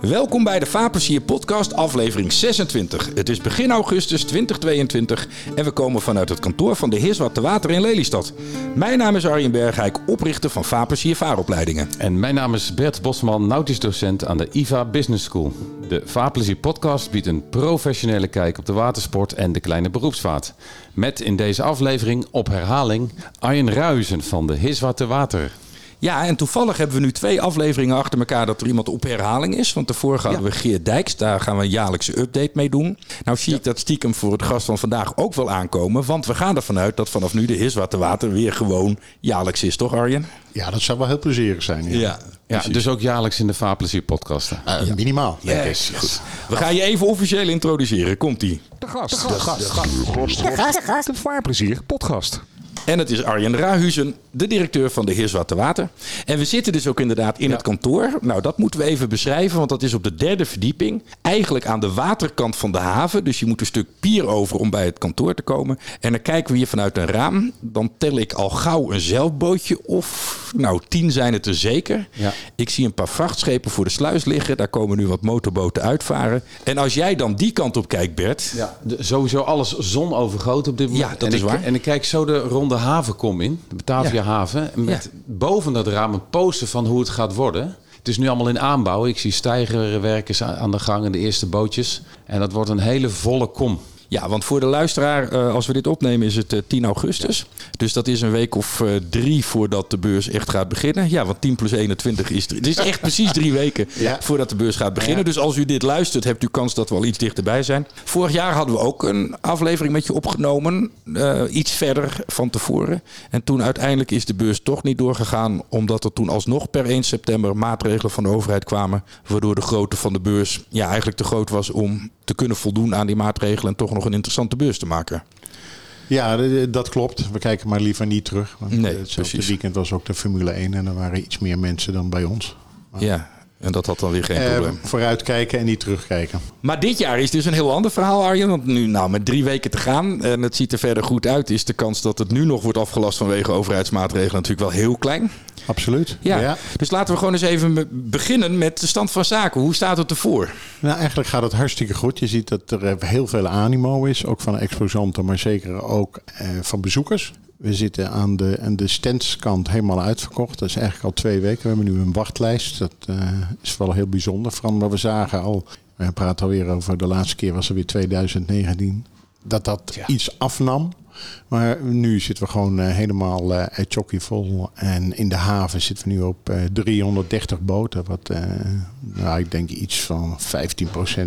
Welkom bij de Vaarplezier podcast aflevering 26. Het is begin augustus 2022 en we komen vanuit het kantoor van de Heerswat te Water in Lelystad. Mijn naam is Arjen Bergijk, oprichter van Vaarplezier Vaaropleidingen. En mijn naam is Bert Bosman, nautisch docent aan de IVA Business School. De Vaarplezier podcast biedt een professionele kijk op de watersport en de kleine beroepsvaart. Met in deze aflevering op herhaling Arjen Ruizen van de Heerswat te Water. Ja, en toevallig hebben we nu twee afleveringen achter elkaar dat er iemand op herhaling is. Want daarvoor hadden we Geert Dijks, daar gaan we een jaarlijkse update mee doen. Nou zie ik dat stiekem voor het gast van vandaag ook wel aankomen. Want we gaan ervan uit dat vanaf nu de Hiswaterwater weer gewoon jaarlijks is, toch Arjen? Ja, dat zou wel heel plezierig zijn. Ja, ja, dus ook jaarlijks in de Vaarplezier podcasten. Uh, Minimaal. Ja, yes, goed. We gaan je even officieel introduceren. Komt-ie. De gast. De gast. De gast. De gast. De gast. De Vaarplezier podcast. En het is Arjen Rahuzen, de directeur van de Heer Zwarte Water. En we zitten dus ook inderdaad in het kantoor. Nou, dat moeten we even beschrijven, want dat is op de derde verdieping. Eigenlijk aan de waterkant van de haven. Dus je moet een stuk pier over om bij het kantoor te komen. En dan kijken we hier vanuit een raam. Dan tel ik al gauw een zeilbootje of, nou, tien zijn het er zeker. Ja. Ik zie een paar vrachtschepen voor de sluis liggen. Daar komen nu wat motorboten uitvaren. En als jij dan die kant op kijkt, Bert. Ja, sowieso alles zonovergoten op dit moment. Ja, dat is waar. En ik kijk zo de ronde havenkom in, de Batavia haven. Met boven dat raam een poster van hoe het gaat worden. Het is nu allemaal in aanbouw. Ik zie stijgerwerkers aan de gang en de eerste bootjes. En dat wordt een hele volle kom. Ja, want voor de luisteraar, eh, als we dit opnemen, is het 10 eh, augustus. Dus dat is een week of uh, drie voordat de beurs echt gaat beginnen. Ja, want 10 plus 21 is... Het is echt precies drie weken voordat de beurs gaat beginnen. Dus als u dit luistert, hebt u kans dat we al iets dichterbij zijn. Vorig jaar hadden we ook een aflevering met je opgenomen. iets verder van tevoren. En toen uiteindelijk is de beurs toch niet doorgegaan. Omdat er toen alsnog per 1 september maatregelen van de overheid kwamen. Waardoor de grootte van de beurs ja, eigenlijk te groot was om te kunnen voldoen aan die maatregelen. En toch nog een interessante beurs te maken. Ja, dat klopt. We kijken maar liever niet terug. Want nee, hetzelfde weekend was ook de Formule 1 en er waren iets meer mensen dan bij ons. Maar ja, en dat had dan weer geen eh, probleem. Vooruitkijken en niet terugkijken. Maar dit jaar is dus een heel ander verhaal, Arjen. Want nu, nou, met drie weken te gaan en het ziet er verder goed uit, is de kans dat het nu nog wordt afgelast vanwege overheidsmaatregelen natuurlijk wel heel klein. Absoluut. Ja. Dus laten we gewoon eens even beginnen met de stand van zaken. Hoe staat het ervoor? Nou, eigenlijk gaat het hartstikke goed. Je ziet dat er heel veel animo is, ook van exposanten, maar zeker ook eh, van bezoekers. We zitten aan de, aan de standskant helemaal uitverkocht. Dat is eigenlijk al twee weken. We hebben nu een wachtlijst. Dat uh, is wel heel bijzonder. Vooral maar we zagen al, we praten alweer over de laatste keer was er weer 2019, dat dat iets afnam. Maar nu zitten we gewoon uh, helemaal uh, vol. En in de haven zitten we nu op uh, 330 boten. Wat nou, ik denk iets van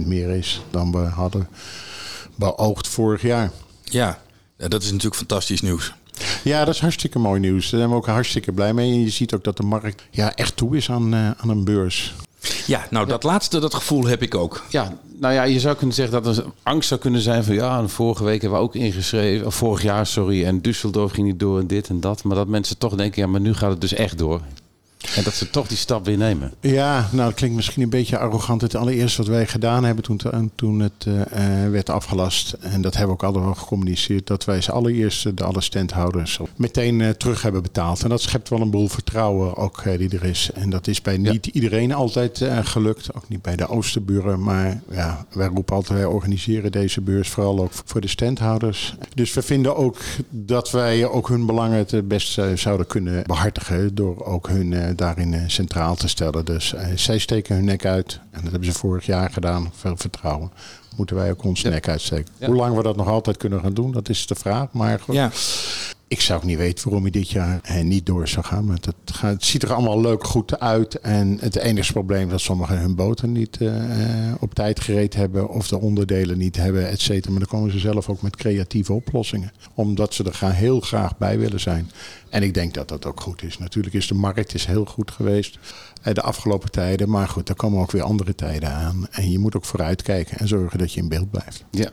15% meer is dan we hadden beoogd vorig jaar. Ja, dat is natuurlijk fantastisch nieuws. Ja, dat is hartstikke mooi nieuws. Daar zijn we ook hartstikke blij mee. En je ziet ook dat de markt ja, echt toe is aan, uh, aan een beurs. Ja, nou dat laatste, dat gevoel heb ik ook. Ja, nou ja, je zou kunnen zeggen dat er angst zou kunnen zijn van ja, vorige week hebben we ook ingeschreven, of vorig jaar, sorry, en Düsseldorf ging niet door en dit en dat. Maar dat mensen toch denken, ja, maar nu gaat het dus echt door. En dat ze toch die stap weer nemen. Ja, nou dat klinkt misschien een beetje arrogant. Het allereerste wat wij gedaan hebben toen, toen het uh, werd afgelast. En dat hebben we ook allemaal gecommuniceerd. Dat wij als allereerste de alle standhouders meteen uh, terug hebben betaald. En dat schept wel een boel vertrouwen ook uh, die er is. En dat is bij niet iedereen altijd gelukt. Ook niet bij de Oosterburen. Maar ja, wij roepen altijd, wij organiseren deze beurs vooral ook voor de standhouders. Dus we vinden ook dat wij ook hun belangen het best zouden kunnen behartigen. Door ook hun daarin eh, centraal te stellen. Dus eh, zij steken hun nek uit. En dat hebben ze vorig jaar gedaan. Veel vertrouwen. Moeten wij ook ons nek uitsteken. Hoe lang we dat nog altijd kunnen gaan doen, dat is de vraag. Maar goed. Ja. Ik zou ook niet weten waarom hij dit jaar eh, niet door zou gaan. Maar het, gaat, ziet er allemaal leuk goed uit. En het enige probleem is dat sommigen hun boten niet uh, op tijd gereed hebben. Of de onderdelen niet hebben, et cetera. Maar dan komen ze zelf ook met creatieve oplossingen. Omdat ze er heel graag bij willen zijn. En ik denk dat dat ook goed is. Natuurlijk is de markt is heel goed geweest de afgelopen tijden. Maar goed, er komen ook weer andere tijden aan. En je moet ook vooruitkijken en zorgen dat je in beeld blijft. Ja.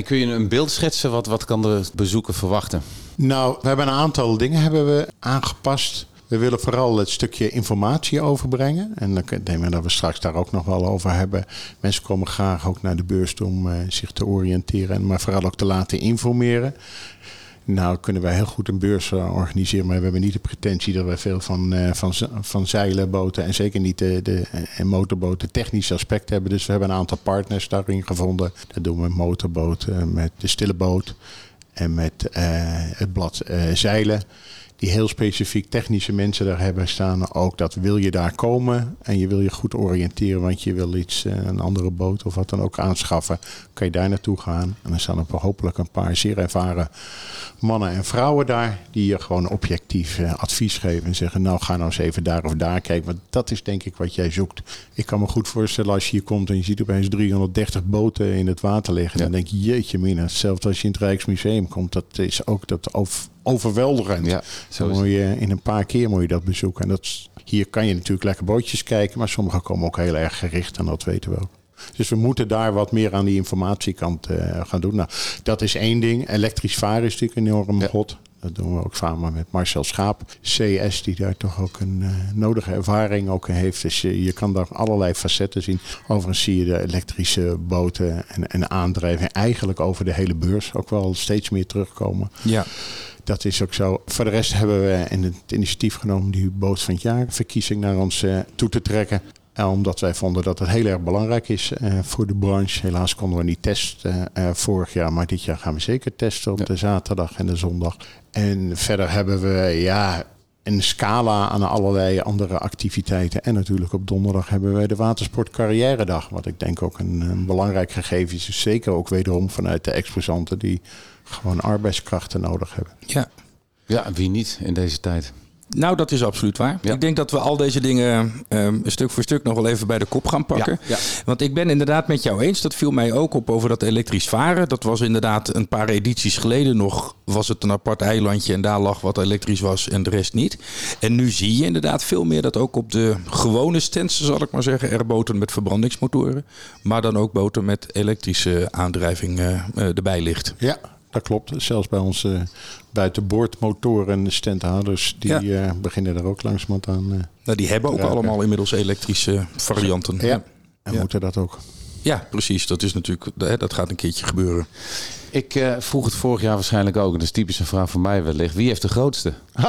Kun je een beeld schetsen? Wat, wat kan de bezoeker verwachten? Nou, we hebben een aantal dingen hebben we aangepast. We willen vooral het stukje informatie overbrengen. En dan denk ik dat we straks daar ook nog wel over hebben. Mensen komen graag ook naar de beurs om uh, zich te oriënteren, maar vooral ook te laten informeren. Nou, kunnen wij heel goed een beurs eh, organiseren, maar we hebben niet de pretentie dat wij veel van, uh, van, van zeilenboten en zeker niet de, de en motorboten technische aspecten hebben. Dus we hebben een aantal partners daarin gevonden. Dat doen we met motorboten, met de stille boot en met uh, het blad zeilen die heel specifiek technische mensen daar hebben staan. Ook dat wil je daar komen en je wil je goed oriënteren, want je wil iets, eh, een andere boot of wat dan ook aanschaffen. Kan je daar naartoe gaan. En dan staan er hopelijk een paar zeer ervaren mannen en vrouwen daar die je gewoon objectief eh, advies geven en zeggen: Nou, ga nou eens even daar of daar kijken. Want dat is denk ik wat jij zoekt. Ik kan me goed voorstellen als je hier komt en je ziet opeens 330 boten in het water liggen. Dan denk je: Jeetje, mina. Hetzelfde als je in het Rijksmuseum komt. Dat is ook dat overweldigend. Ja, zo moet je, in een paar keer moet je dat bezoeken. En dat, hier kan je natuurlijk lekker bootjes kijken, maar sommige komen ook heel erg gericht en dat weten we ook. Dus we moeten daar wat meer aan die informatiekant uh, gaan doen. Nou, dat is één ding. Elektrisch varen is natuurlijk enorm ja. god. Dat doen we ook samen met Marcel Schaap. CS, die daar toch ook een uh, nodige ervaring ook heeft. Dus je, je, kan daar allerlei facetten zien. Overigens zie je de elektrische boten en, en aandrijving eigenlijk over de hele beurs ook wel steeds meer terugkomen. Ja. Dat is ook zo. Voor de rest hebben we in het initiatief genomen die boot van het jaar verkiezing naar ons uh, toe te trekken. Uh, omdat wij vonden dat het heel erg belangrijk is uh, voor de branche. Helaas konden we niet testen vorig jaar, maar dit jaar gaan we zeker testen op ja. de zaterdag en de zondag. En verder hebben we ja, een scala aan allerlei andere activiteiten. En natuurlijk op donderdag hebben wij de Watersport Carrière Dag. Wat ik denk ook een, een belangrijk gegeven is. Dus zeker ook wederom vanuit de exposanten die gewoon arbeidskrachten nodig hebben. Ja. Ja, wie niet in deze tijd? Nou, dat is absoluut waar. Ja. Ik denk dat we al deze dingen um, stuk voor stuk nog wel even bij de kop gaan pakken. Ja, ja. Want ik ben inderdaad met jou eens. Dat viel mij ook op over dat elektrisch varen. Dat was inderdaad een paar edities geleden nog. Was het een apart eilandje en daar lag wat elektrisch was en de rest niet. En nu zie je inderdaad veel meer dat ook op de gewone stands, zal ik maar zeggen, er boten met verbrandingsmotoren. Maar dan ook boten met elektrische aandrijving uh, uh, erbij ligt. Ja, dat klopt. Zelfs bij onze buitenboordmotoren standhouders, die ja. uh, beginnen er ook langzamerhand aan. Uh, nou, die hebben ook raken. allemaal inmiddels elektrische varianten. Ja, ja. en ja. moeten dat ook. Ja, precies. Dat is natuurlijk, dat gaat een keertje gebeuren. Ik uh, vroeg het vorig jaar waarschijnlijk ook. En dat is typisch een vraag voor mij wellicht. Wie heeft de grootste?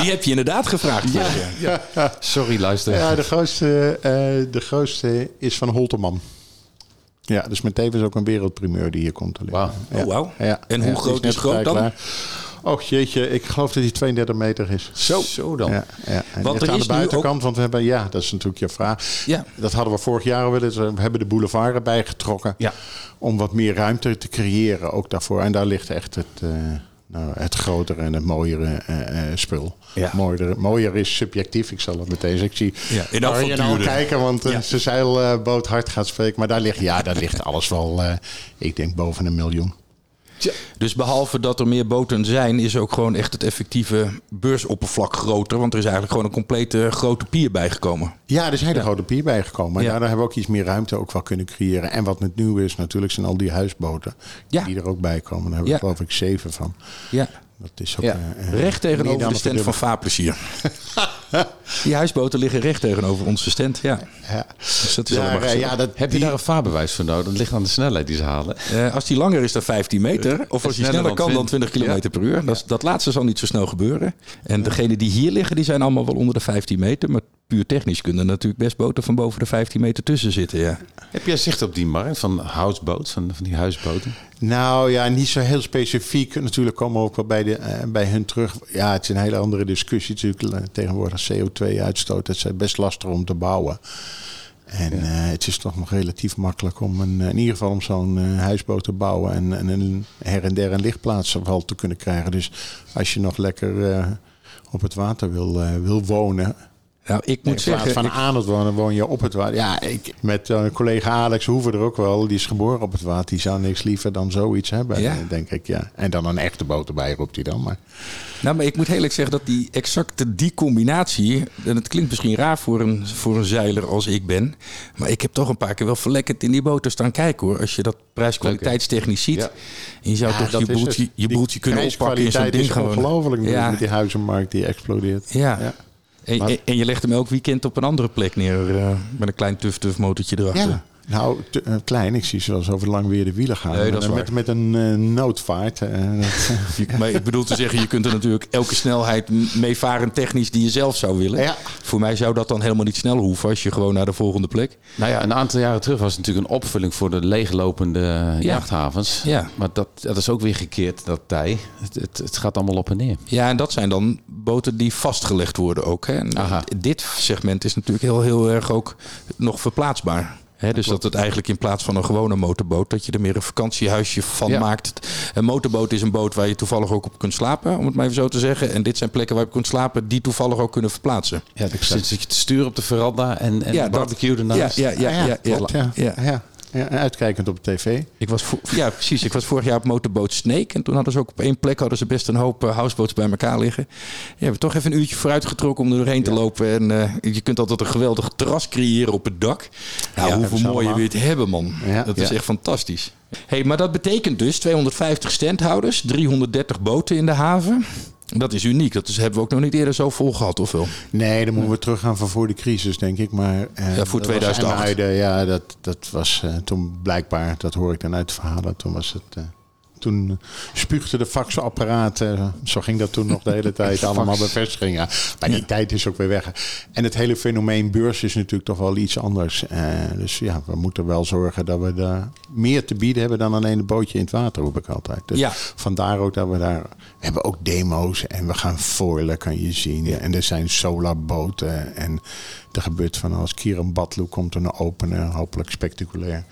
Die heb je inderdaad gevraagd. Ja. Ja. Sorry, luister. Ja, de grootste, de grootste is van Holterman. Ja, dus met tevens ook een wereldprimeur die hier komt te liggen. Wow. Ja. Oh, wow. Ja. En hoe ja, groot is, is groot dan? Klaar. Och jeetje, ik geloof dat hij 32 meter is. Zo, Zo dan. Ja, ja. En want er aan de buitenkant, ook... want we hebben, ja, dat is natuurlijk je vraag. Ja. Dat hadden we vorig jaar willen. We hebben de boulevard erbij getrokken. Ja. Om wat meer ruimte te creëren, ook daarvoor. En daar ligt echt het... Uh, nou, het grotere en het mooiere uh, uh, spul. Ja. Mooier, mooier is subjectief, ik zal het meteen zeggen. Ik zie ja, in Arjen al kijken, want uh, ja. zijn zeilboot hard gaat spreken. Maar daar ligt, ja, daar ligt alles wel, ik denk, boven een miljoen. Tja. Dus behalve dat er meer boten zijn, is ook gewoon echt het effectieve beursoppervlak groter. Want er is eigenlijk gewoon een complete grote pier bijgekomen. Ja, er is een hele ja. grote pier bijgekomen. Ja. Daardoor hebben we ook iets meer ruimte ook wel kunnen creëren. En wat het nieuw is natuurlijk, zijn al die huisboten ja. die er ook bij komen. Daar hebben we geloof ik zeven van. Ja. Dat is ook, ja. uh, recht tegenover de stand van Vaarplezier. die huisboten liggen recht tegenover onze stand, ja. ja. Dus dat is ja, ja, dat, Heb je daar een vaarbewijs voor nodig? Dat ligt aan de snelheid die ze halen. Uh, als die langer is dan 15 meter, of als die sneller, sneller kan dan 20 km ja. per uur. Dat, dat laatste zal niet zo snel gebeuren. En degenen die hier liggen, die zijn allemaal wel onder de 15 meter. Maar puur technisch kunnen natuurlijk best boten van boven de 15 meter tussen zitten. Ja. Heb jij zicht op die markt van houseboat, van, van die huisboten? Nou ja, niet zo heel specifiek. Natuurlijk komen we ook wel bij, de, uh, bij hun terug. Ja, het is een hele andere discussie natuurlijk. Tegenwoordig CO2-uitstoot. Het is best lastig om te bouwen. En ja. uh, het is toch nog relatief makkelijk om een, in ieder geval om zo'n uh, huisboot te bouwen en, en een her en der een lichtplaats wel te kunnen krijgen. Dus als je nog lekker uh, op het water wil, wil wonen, nou, ik moet in zeggen... van aan het wonen woon je op het water. Ja, ik, met uh, collega Alex Hoeven er ook wel. Die is geboren op het water. Die zou niks liever dan zoiets hebben, ja? denk ik. Ja. En dan een echte boot erbij roept hij dan. Maar... Nou, maar ik moet eerlijk zeggen dat die exacte die combinatie... En het klinkt misschien raar voor een, voor een zeiler als ik ben. Maar ik heb toch een paar keer wel verlekkerd in die boten staan kijken hoor. Als je dat prijskwaliteitstechnisch ziet. Ja. En je zou ja, toch je boeltje, je boeltje kunnen oppakken in zo'n ding. is ongelooflijk ja. met die huizenmarkt die explodeert. ja. En, maar, en, je legt hem elk weekend op een andere plek neer uh, met een klein tuf-tuf motortje erachter. Ja. Nou, te- eh, klein. Ik zie ze wel eens over lang weer de wielen gaan. Nee, dat is met, waar. met een eh, noodvaart. eh, dat, maar ik bedoel te zeggen, je kunt er natuurlijk elke snelheid mee varen technisch die je zelf zou willen. Ja. Voor mij zou dat dan helemaal niet snel hoeven als je gewoon naar de volgende plek. Nou ja, een aantal jaren terug was het natuurlijk een opvulling voor de leeglopende jachthavens. Ja. Maar dat, dat is ook weer gekeerd, dat tij. Het, het, het gaat allemaal op en neer. Ja, en dat zijn dan boten die vastgelegd worden ook. Hè. En Aha. dit segment is natuurlijk heel, heel erg ook nog verplaatsbaar. Hè, dus dat het eigenlijk in plaats van een gewone motorboot, dat je er meer een vakantiehuisje van Ja. maakt. Een motorboot is een boot waar je toevallig ook op kunt slapen, om het maar even zo te zeggen. En dit zijn plekken waar je op kunt slapen die toevallig ook kunnen verplaatsen. Ja, zit je te sturen op de veranda en, en Ja, barbecue ernaast. Ja, ja, ja, ja, ja, klopt, ja. ja. Ja. Ja, en uitkijkend op de tv. Ik was ja, precies. Ik was vorig jaar op motorboot Snake. En toen hadden ze ook op één plek hadden ze best een hoop uh, houseboats bij elkaar liggen. Ja, we hebben toch even een uurtje vooruit getrokken om er doorheen te lopen. En eh, je kunt altijd een geweldig terras creëren op het dak. Nou, hebben hoeveel mooie weer te hebben, man. Ja. Dat is Ja. echt fantastisch. Hey, maar dat betekent dus 250 standhouders, 330 boten in de haven. Dat is uniek. Dat is, hebben we ook nog niet eerder zo vol gehad, of wel? Nee, dan moeten we teruggaan van voor de crisis, denk ik. Maar, eh, Ja, voor dat was 2008. IJmuiden, ja, dat, dat was eh, toen blijkbaar, dat hoor ik dan uit verhalen, toen was het... eh, toen spuugde de faxapparaten, zo ging dat toen nog de hele tijd, allemaal bevestigingen. Maar die tijd is ook weer weg. En het hele fenomeen beurs is natuurlijk toch wel iets anders. Eh, dus ja, we moeten wel zorgen dat we daar meer te bieden hebben dan alleen een bootje in het water, roep ik altijd. Dus Ja. vandaar ook dat we daar... We hebben ook demo's en we gaan foilen, kan je zien. En er zijn solarboten en er gebeurt van alles. Kieran Batlu komt er naar openen, hopelijk spectaculair.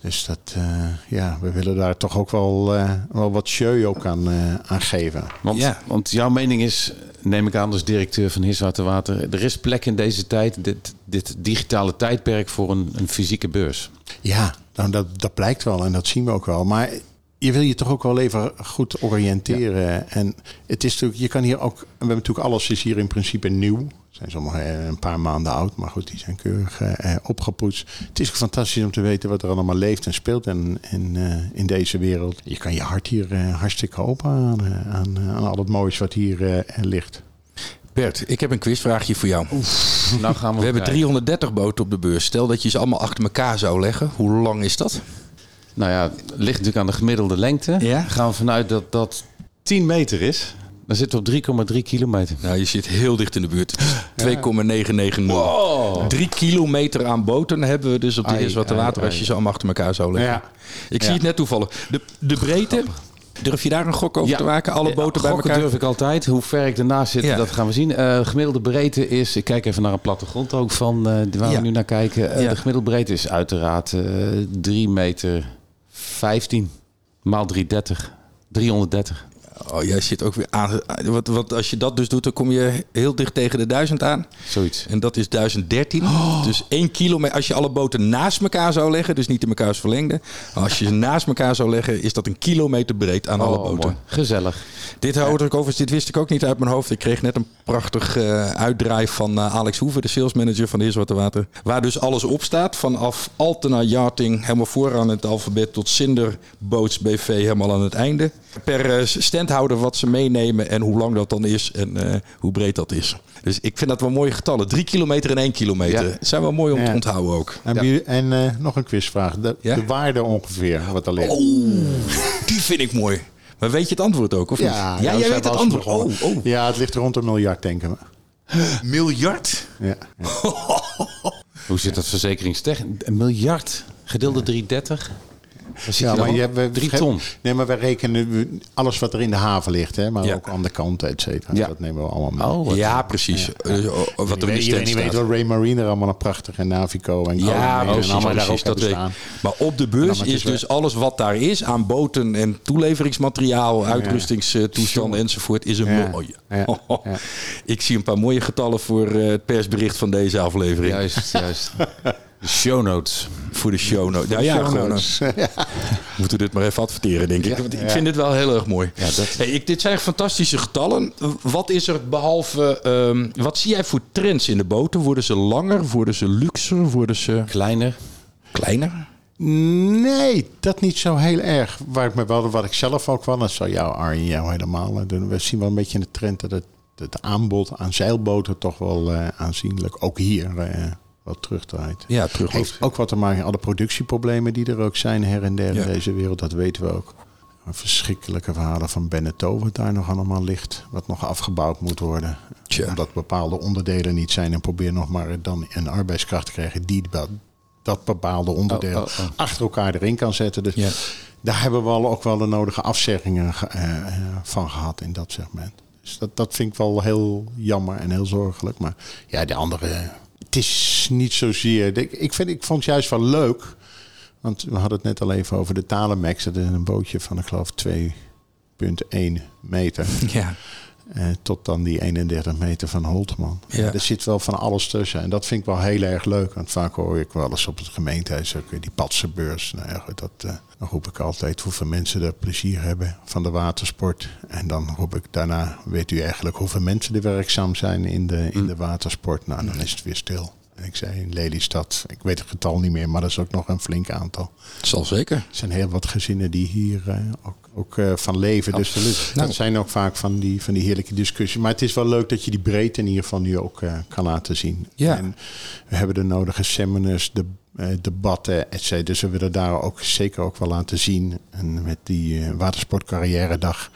Dus dat, eh, ja, we willen daar toch ook wel, eh, wel wat show ook aan, eh, aan geven. Want, Ja. want jouw mening is, neem ik aan als directeur van Hiswater Water... er is plek in deze tijd, dit, dit digitale tijdperk... voor een, een fysieke beurs. Ja, nou, dat, dat blijkt wel en dat zien we ook wel. Maar je wil je toch ook wel even goed oriënteren. En het is natuurlijk, je kan hier ook, we hebben natuurlijk alles is hier in principe nieuw. Zijn sommige eh, een paar maanden oud, maar goed, die zijn keurig eh, opgepoetst. Het is fantastisch om te weten wat er allemaal leeft en speelt in, in, eh, in deze wereld. Je kan je hart hier hartstikke open aan, aan, aan al het moois wat hier eh, ligt. Bert, ik heb een quizvraagje voor jou. Nou gaan we, We hebben kijken. 330 boten op de beurs. Stel dat je ze allemaal achter elkaar zou leggen. Hoe lang is dat? Nou ja, het ligt natuurlijk aan de gemiddelde lengte. Ja. Gaan we vanuit dat dat 10 meter is. Dan zitten we op 3,3 kilometer. Nou, je zit heel dicht in de buurt. Het is 2,990. Drie kilometer aan boten hebben we dus op de Ai, eerste wat te water als je ze allemaal achter elkaar zou leggen. Ja. Ik zie het net toevallen. De, de breedte, durf je daar een gok over te maken? Alle Eh, boten bij gokken elkaar? durf ik altijd. Hoe ver ik ernaast zit, Ja. dat gaan we zien. Eh, gemiddelde breedte is... Ik kijk even naar een plattegrond ook van eh, waar Ja. we nu naar kijken. De gemiddelde breedte is uiteraard eh 3 meter 15 maal 330. 330. Oh, jij zit ook weer aan. Wat, als je dat dus doet, dan kom je heel dicht tegen de 1000 aan. Zoiets. En dat is 1013. Dus één kilometer. Als je alle boten naast elkaar zou leggen, dus niet in elkaars verlengde. Als je ze naast elkaar zou leggen, is dat een kilometer breed aan alle Oh, boten. mooi. Gezellig. Dit houd ik overigens, dit wist ik ook niet uit mijn hoofd. Ik kreeg net een prachtig eh uitdraai van eh, Alex Hoeven, de salesmanager van de Heerswater Water. Waar dus alles op staat. Vanaf Altena Yachting, helemaal vooraan het alfabet, tot Cinder Boats BV, helemaal aan het einde. Per eh, standhouder wat ze meenemen en hoe lang dat dan is en eh, hoe breed dat is. Dus ik vind dat wel mooie getallen. Drie kilometer en één kilometer. Ja. Zijn wel mooi om te onthouden ook. En, en eh, nog een quizvraag. De, Ja? de waarde ongeveer, wat er ligt. Die vind ik mooi. Maar weet je het antwoord ook, of niet? Ja, ja nou, jij weet het antwoord. Oh, oh. Ja, het ligt rond een miljard, denken we. Miljard? Ja. Hoe zit dat verzekeringstechnisch? Een miljard gedeeld door 330? Ja, je maar je hebt, we- Drie ton. Nee, maar wij rekenen we- alles wat er in de haven ligt, hè, maar Ja. ook aan de kant, et cetera. Ja. Dat nemen we allemaal mee. Oh, Ja, precies. Eh, oh, wat er in Iedereen stand weet wel, Ray Marine er allemaal een prachtige Navico en Ja, Garmin en precies, allemaal daar precies, ook dat hebben weet ik. staan. Maar op de beurs is dus alles wat daar is aan boten en toeleveringsmateriaal, uitrustingstoestanden enzovoort, is een Ja, mooie. ja, ja. Ik zie een paar mooie getallen voor eh, het persbericht van deze aflevering. Juist, juist. De show notes. Voor de show notes. Nou ja, gewoon, eh, moeten we dit maar even adverteren, denk ik. Want ik vind dit wel heel erg mooi. Ja, dat- Hey, ik, dit zijn fantastische getallen. Wat is er behalve... ehm, wat zie jij voor trends in de boten? Worden ze langer? Worden ze luxer? Worden ze Kleiner. kleiner? Nee, dat niet zo heel erg. Waar ik me wel, wat ik zelf ook wel, dat zou jou Arjen jou helemaal eh, doen. We zien wel een beetje in de trend dat het, het aanbod aan zeilboten toch wel eh, aanzienlijk, ook hier, wat terugdraait. Ja, terug. Heeft ook wat te maken met alle productieproblemen die er ook zijn her en der Ja. in deze wereld. Dat weten we ook. Verschrikkelijke verhalen van Beneteau wat daar nog allemaal ligt. Wat nog afgebouwd moet worden. Tja. Omdat bepaalde onderdelen niet zijn. En probeer nog maar dan een arbeidskracht te krijgen die dat, dat bepaalde onderdeel Oh, oh, oh. achter elkaar erin kan zetten. Dus Ja. daar hebben we al ook wel de nodige afzeggingen ge- eh, van gehad in dat segment. Dus dat, dat vind ik wel heel jammer en heel zorgelijk. Maar ja, de andere, het is niet zozeer. Ik, vind, ik vond het juist wel leuk. Want we hadden het net al even over de Talemax. Dat is een bootje van, ik geloof, 2,1 meter. Ja. Eh, tot dan die 31 meter van Holtman. Ja. Er zit wel van alles tussen. En dat vind ik wel heel erg leuk. Want vaak hoor ik wel eens op het gemeentehuis ook die patsenbeurs. Nou ja, dat, dan roep ik altijd hoeveel mensen er plezier hebben van de watersport. En dan roep ik daarna, weet u eigenlijk hoeveel mensen er werkzaam zijn in de, in de watersport? Nou, dan is het weer stil. Ik zei in Lelystad, ik weet het getal niet meer, maar dat is ook nog een flink aantal. Zal zeker. Er zijn heel wat gezinnen die hier eh, ook, ook eh, van leven. Dus dat zijn ook vaak van die, van die heerlijke discussies. Maar het is wel leuk dat je die breedte in ieder geval nu ook eh, kan laten zien. Ja. En we hebben de nodige seminars, de, debatten, et cetera. Dus we willen daar ook zeker ook wel laten zien. En met die watersportcarrière dag...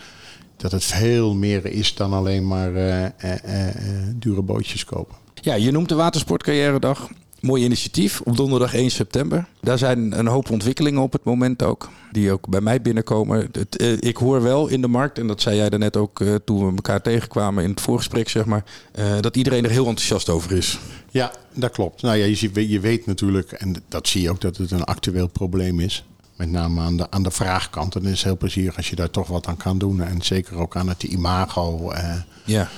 dat het veel meer is dan alleen maar dure bootjes kopen. Ja, je noemt de Watersportcarrière Dag. Mooi initiatief op donderdag 1 september. Daar zijn een hoop ontwikkelingen op het moment ook. Die ook bij mij binnenkomen. Het, eh, ik hoor wel in de markt, en dat zei jij daarnet ook eh, toen we elkaar tegenkwamen in het voorgesprek, zeg maar. eh, dat iedereen er heel enthousiast over is. Ja, dat klopt. Nou ja, je, ziet, je weet natuurlijk, en dat zie je ook, dat het een actueel probleem is. Met name aan de, aan de vraagkant. En het is heel plezierig als je daar toch wat aan kan doen. En zeker ook aan het imago. Ja,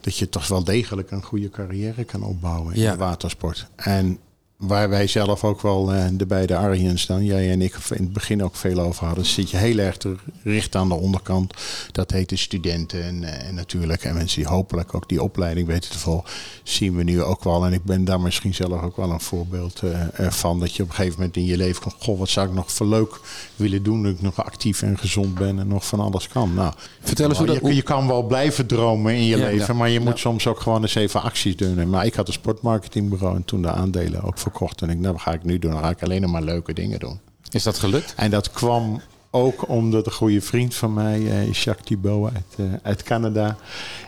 dat je toch wel degelijk een goede carrière kan opbouwen in de watersport. En waar wij zelf ook wel eh, de beide Arjens dan, jij en ik in het begin ook veel over hadden, zit je heel erg te richten aan de onderkant. Dat heet de studenten en, eh, en natuurlijk en mensen die hopelijk ook die opleiding weten te volgen, zien we nu ook wel. En ik ben daar misschien zelf ook wel een voorbeeld eh, van. Dat je op een gegeven moment in je leven komt, goh, wat zou ik nog voor leuk willen doen, dat ik nog actief en gezond ben en nog van alles kan. Nou, Vertel eens hoe dat- je, je kan wel blijven dromen in je Ja, leven, ja. maar je moet soms ook gewoon eens even acties doen. Maar ik had een sportmarketingbureau en toen de aandelen ook verkocht. En ik, nou, wat ga ik nu doen? Dan ga ik alleen nog maar leuke dingen doen. Is dat gelukt? En dat kwam ook omdat een goede vriend van mij, eh, Jacques Thibault uit, eh, uit Canada,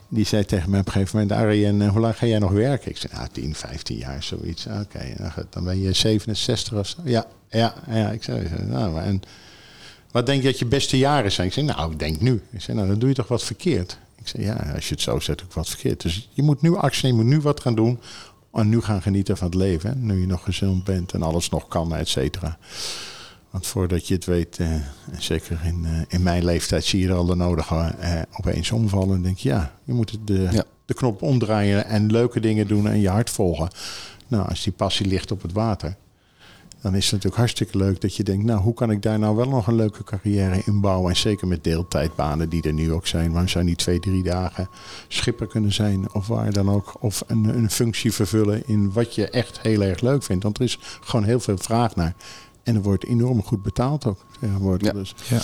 die zei tegen mij op een gegeven moment, Arie, en eh, hoe lang ga jij nog werken? Ik zei, nou, 10, 15 jaar, zoiets. Oké, nou dan ben je 67 of zo. Ja, ja, ja. Ik zei, nou, en wat denk je dat je beste jaren zijn? Ik zei, nou, ik denk nu. Ik zei, nou, dan doe je toch wat verkeerd? Ik zei, ja, als je het zo zet, ook wat verkeerd. Dus je moet nu actie nemen, je moet nu wat gaan doen. En nu gaan genieten van het leven. Hè? Nu je nog gezond bent en alles nog kan, et cetera. Want voordat je het weet, eh, zeker in, eh, in mijn leeftijd, zie je er al de nodige eh, opeens omvallen. En denk je, ja, je moet de, Ja. de knop omdraaien en leuke dingen doen en je hart volgen. Nou, als die passie ligt op het water, dan is het natuurlijk hartstikke leuk dat je denkt, nou, hoe kan ik daar nou wel nog een leuke carrière in bouwen? En zeker met deeltijdbanen die er nu ook zijn. Waarom zou niet twee, drie dagen schipper kunnen zijn of waar dan ook? Of een, een functie vervullen in wat je echt heel erg leuk vindt. Want er is gewoon heel veel vraag naar. En er wordt enorm goed betaald ook. Ja. Dus, Ja.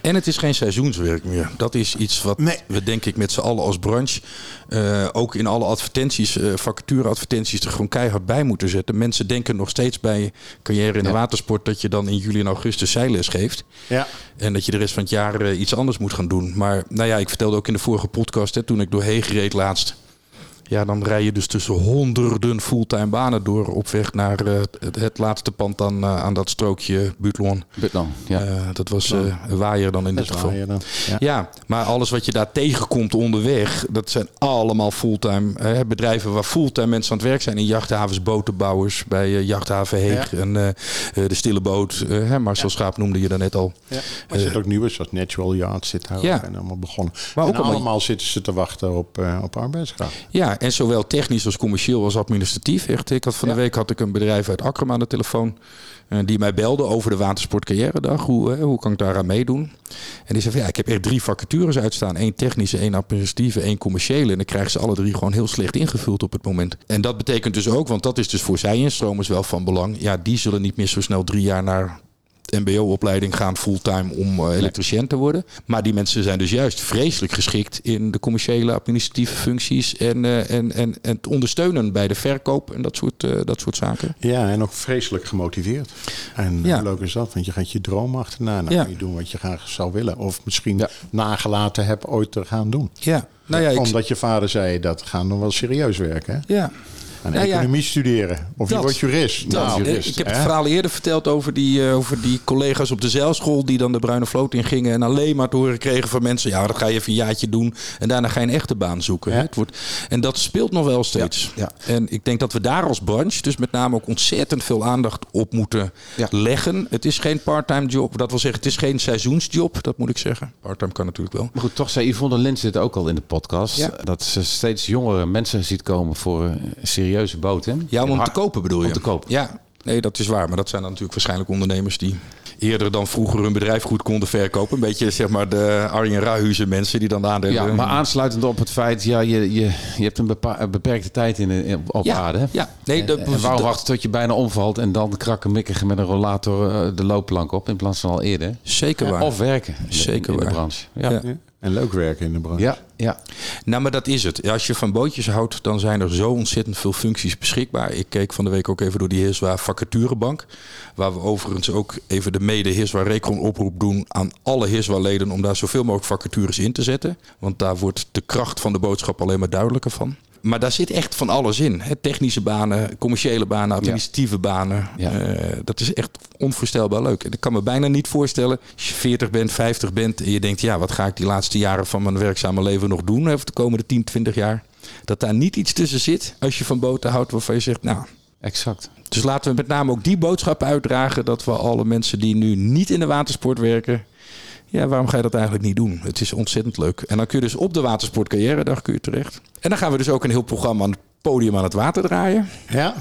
En het is geen seizoenswerk meer. Dat is iets wat Nee. we denk ik met z'n allen als branche... eh, ook in alle advertenties, eh vacatureadvertenties... er gewoon keihard bij moeten zetten. Mensen denken nog steeds bij carrière in de Ja. watersport... dat je dan in juli en augustus zeilles geeft. ja. En dat je de rest van het jaar eh, iets anders moet gaan doen. Maar nou ja, ik vertelde ook in de vorige podcast... Hè, toen ik doorheen gereed laatst... Ja, dan rij je dus tussen honderden fulltime banen door... op weg naar eh, het, het laatste pand dan, eh, aan dat strookje Butlon. Butlan, ja. Eh, dat was een waaier dan in dit geval. dan. Ja. Ja, maar alles wat je daar tegenkomt onderweg, dat zijn allemaal fulltime bedrijven waar fulltime mensen aan het werk zijn. In jachthavens, botenbouwers, bij jachthaven Heeg Ja. en de Stille Boot. hè, Marcel Schaap noemde je daarnet al. Ja. Maar er zit ook nieuwe, zoals Natural Yacht zit daar Ja. en allemaal begonnen. Maar ook allemaal- allemaal zitten ze te wachten op, eh op arbeidskracht. Ja, en zowel technisch als commercieel als administratief. Echt, ik had van de week had ik een bedrijf uit Akkerman aan de telefoon. eh, die mij belde over de Watersportcarrière dag. Hoe, eh, hoe kan ik daaraan meedoen? En die zei van ja, ik heb echt drie vacatures uitstaan. één technische, één administratieve, één commerciële. En dan krijgen ze alle drie gewoon heel slecht ingevuld op het moment. En dat betekent dus ook, want dat is dus voor zij-instromers wel van belang. Ja, die zullen niet meer zo snel drie jaar naar mbo-opleiding gaan fulltime om uh, elektricien te worden. Maar die mensen zijn dus juist vreselijk geschikt in de commerciële administratieve functies en, uh, en, en, en het ondersteunen bij de verkoop en dat soort, uh, dat soort zaken. Ja, en ook vreselijk gemotiveerd. En ja. hoe leuk is dat? Want je gaat je droom achterna. Dan ja. je doen wat je graag zou willen. Of misschien ja. nagelaten hebt ooit te gaan doen. Ja. Nou ja, Omdat je vader zei, dat gaan nog wel serieus werken. Hè? Ja, aan nou economie ja, studeren. Of dat, je wordt jurist. Dat, nou, jurist, ik heb het verhaal eerder verteld over die, uh, over die collega's op de zeilschool... die dan de Bruine Vloot ingingen en alleen maar te horen kregen van mensen... ja, dat ga je even een jaartje doen en daarna ga je een echte baan zoeken. Ja. Het wordt, en dat speelt nog wel steeds. Ja. En ik denk dat we daar als branche dus met name ook ontzettend veel aandacht op moeten leggen. Het is geen parttime job. Dat wil zeggen, het is geen seizoensjob. Dat moet ik zeggen. Parttime kan natuurlijk wel. Maar goed, toch zei Yvonne Lens dit ook al in de podcast. Dat ze steeds jongere mensen ziet komen voor een serie serieuze boot, hè? Ja, om, te kopen bedoel je? Om te kopen. Ja, nee, dat is waar. Maar dat zijn dan natuurlijk waarschijnlijk ondernemers die eerder dan vroeger hun bedrijf goed konden verkopen. Een beetje zeg maar de Arjen Rahuizen mensen die dan aandelen. Ja, maar aansluitend op het feit, ja, je, je, je hebt een, beperkte tijd in, in op ja, aarde. Ja, nee, dat, en waarom wachten tot je bijna omvalt en dan krakken mikken met een rollator eh, de loopplank op in plaats van al eerder? Zeker waar. Of werken. Zeker in waar. de branche. Ja. ja. En leuk werken in de branche. Ja, ja. Nou, maar dat is het. Als je van bootjes houdt, dan zijn er zo ontzettend veel functies beschikbaar. Ik keek van de week ook even door die Heerswaar vacaturebank. Waar we overigens ook even de mede Heerswaar Recon oproep doen aan alle Heerswaar leden om daar zoveel mogelijk vacatures in te zetten. Want daar wordt de kracht van de boodschap alleen maar duidelijker van. Maar daar zit echt van alles in. Hè? Technische banen, commerciële banen, administratieve ja. banen. Ja. Uh, dat is echt onvoorstelbaar leuk. En ik kan me bijna niet voorstellen, als je 40 bent, 50 bent... en je denkt, ja, wat ga ik die laatste jaren van mijn werkzame leven nog doen... over de komende 10, 20 jaar. Dat daar niet iets tussen zit als je van boten houdt waarvan je zegt, nou... Exact. Dus laten we met name ook die boodschap uitdragen... dat we alle mensen die nu niet in de watersport werken... Ja, waarom ga je dat eigenlijk niet doen? Het is ontzettend leuk. En dan kun je dus op de watersportcarrière kun je terecht. En dan gaan we dus ook een heel programma aan het podium aan het water draaien. Ja.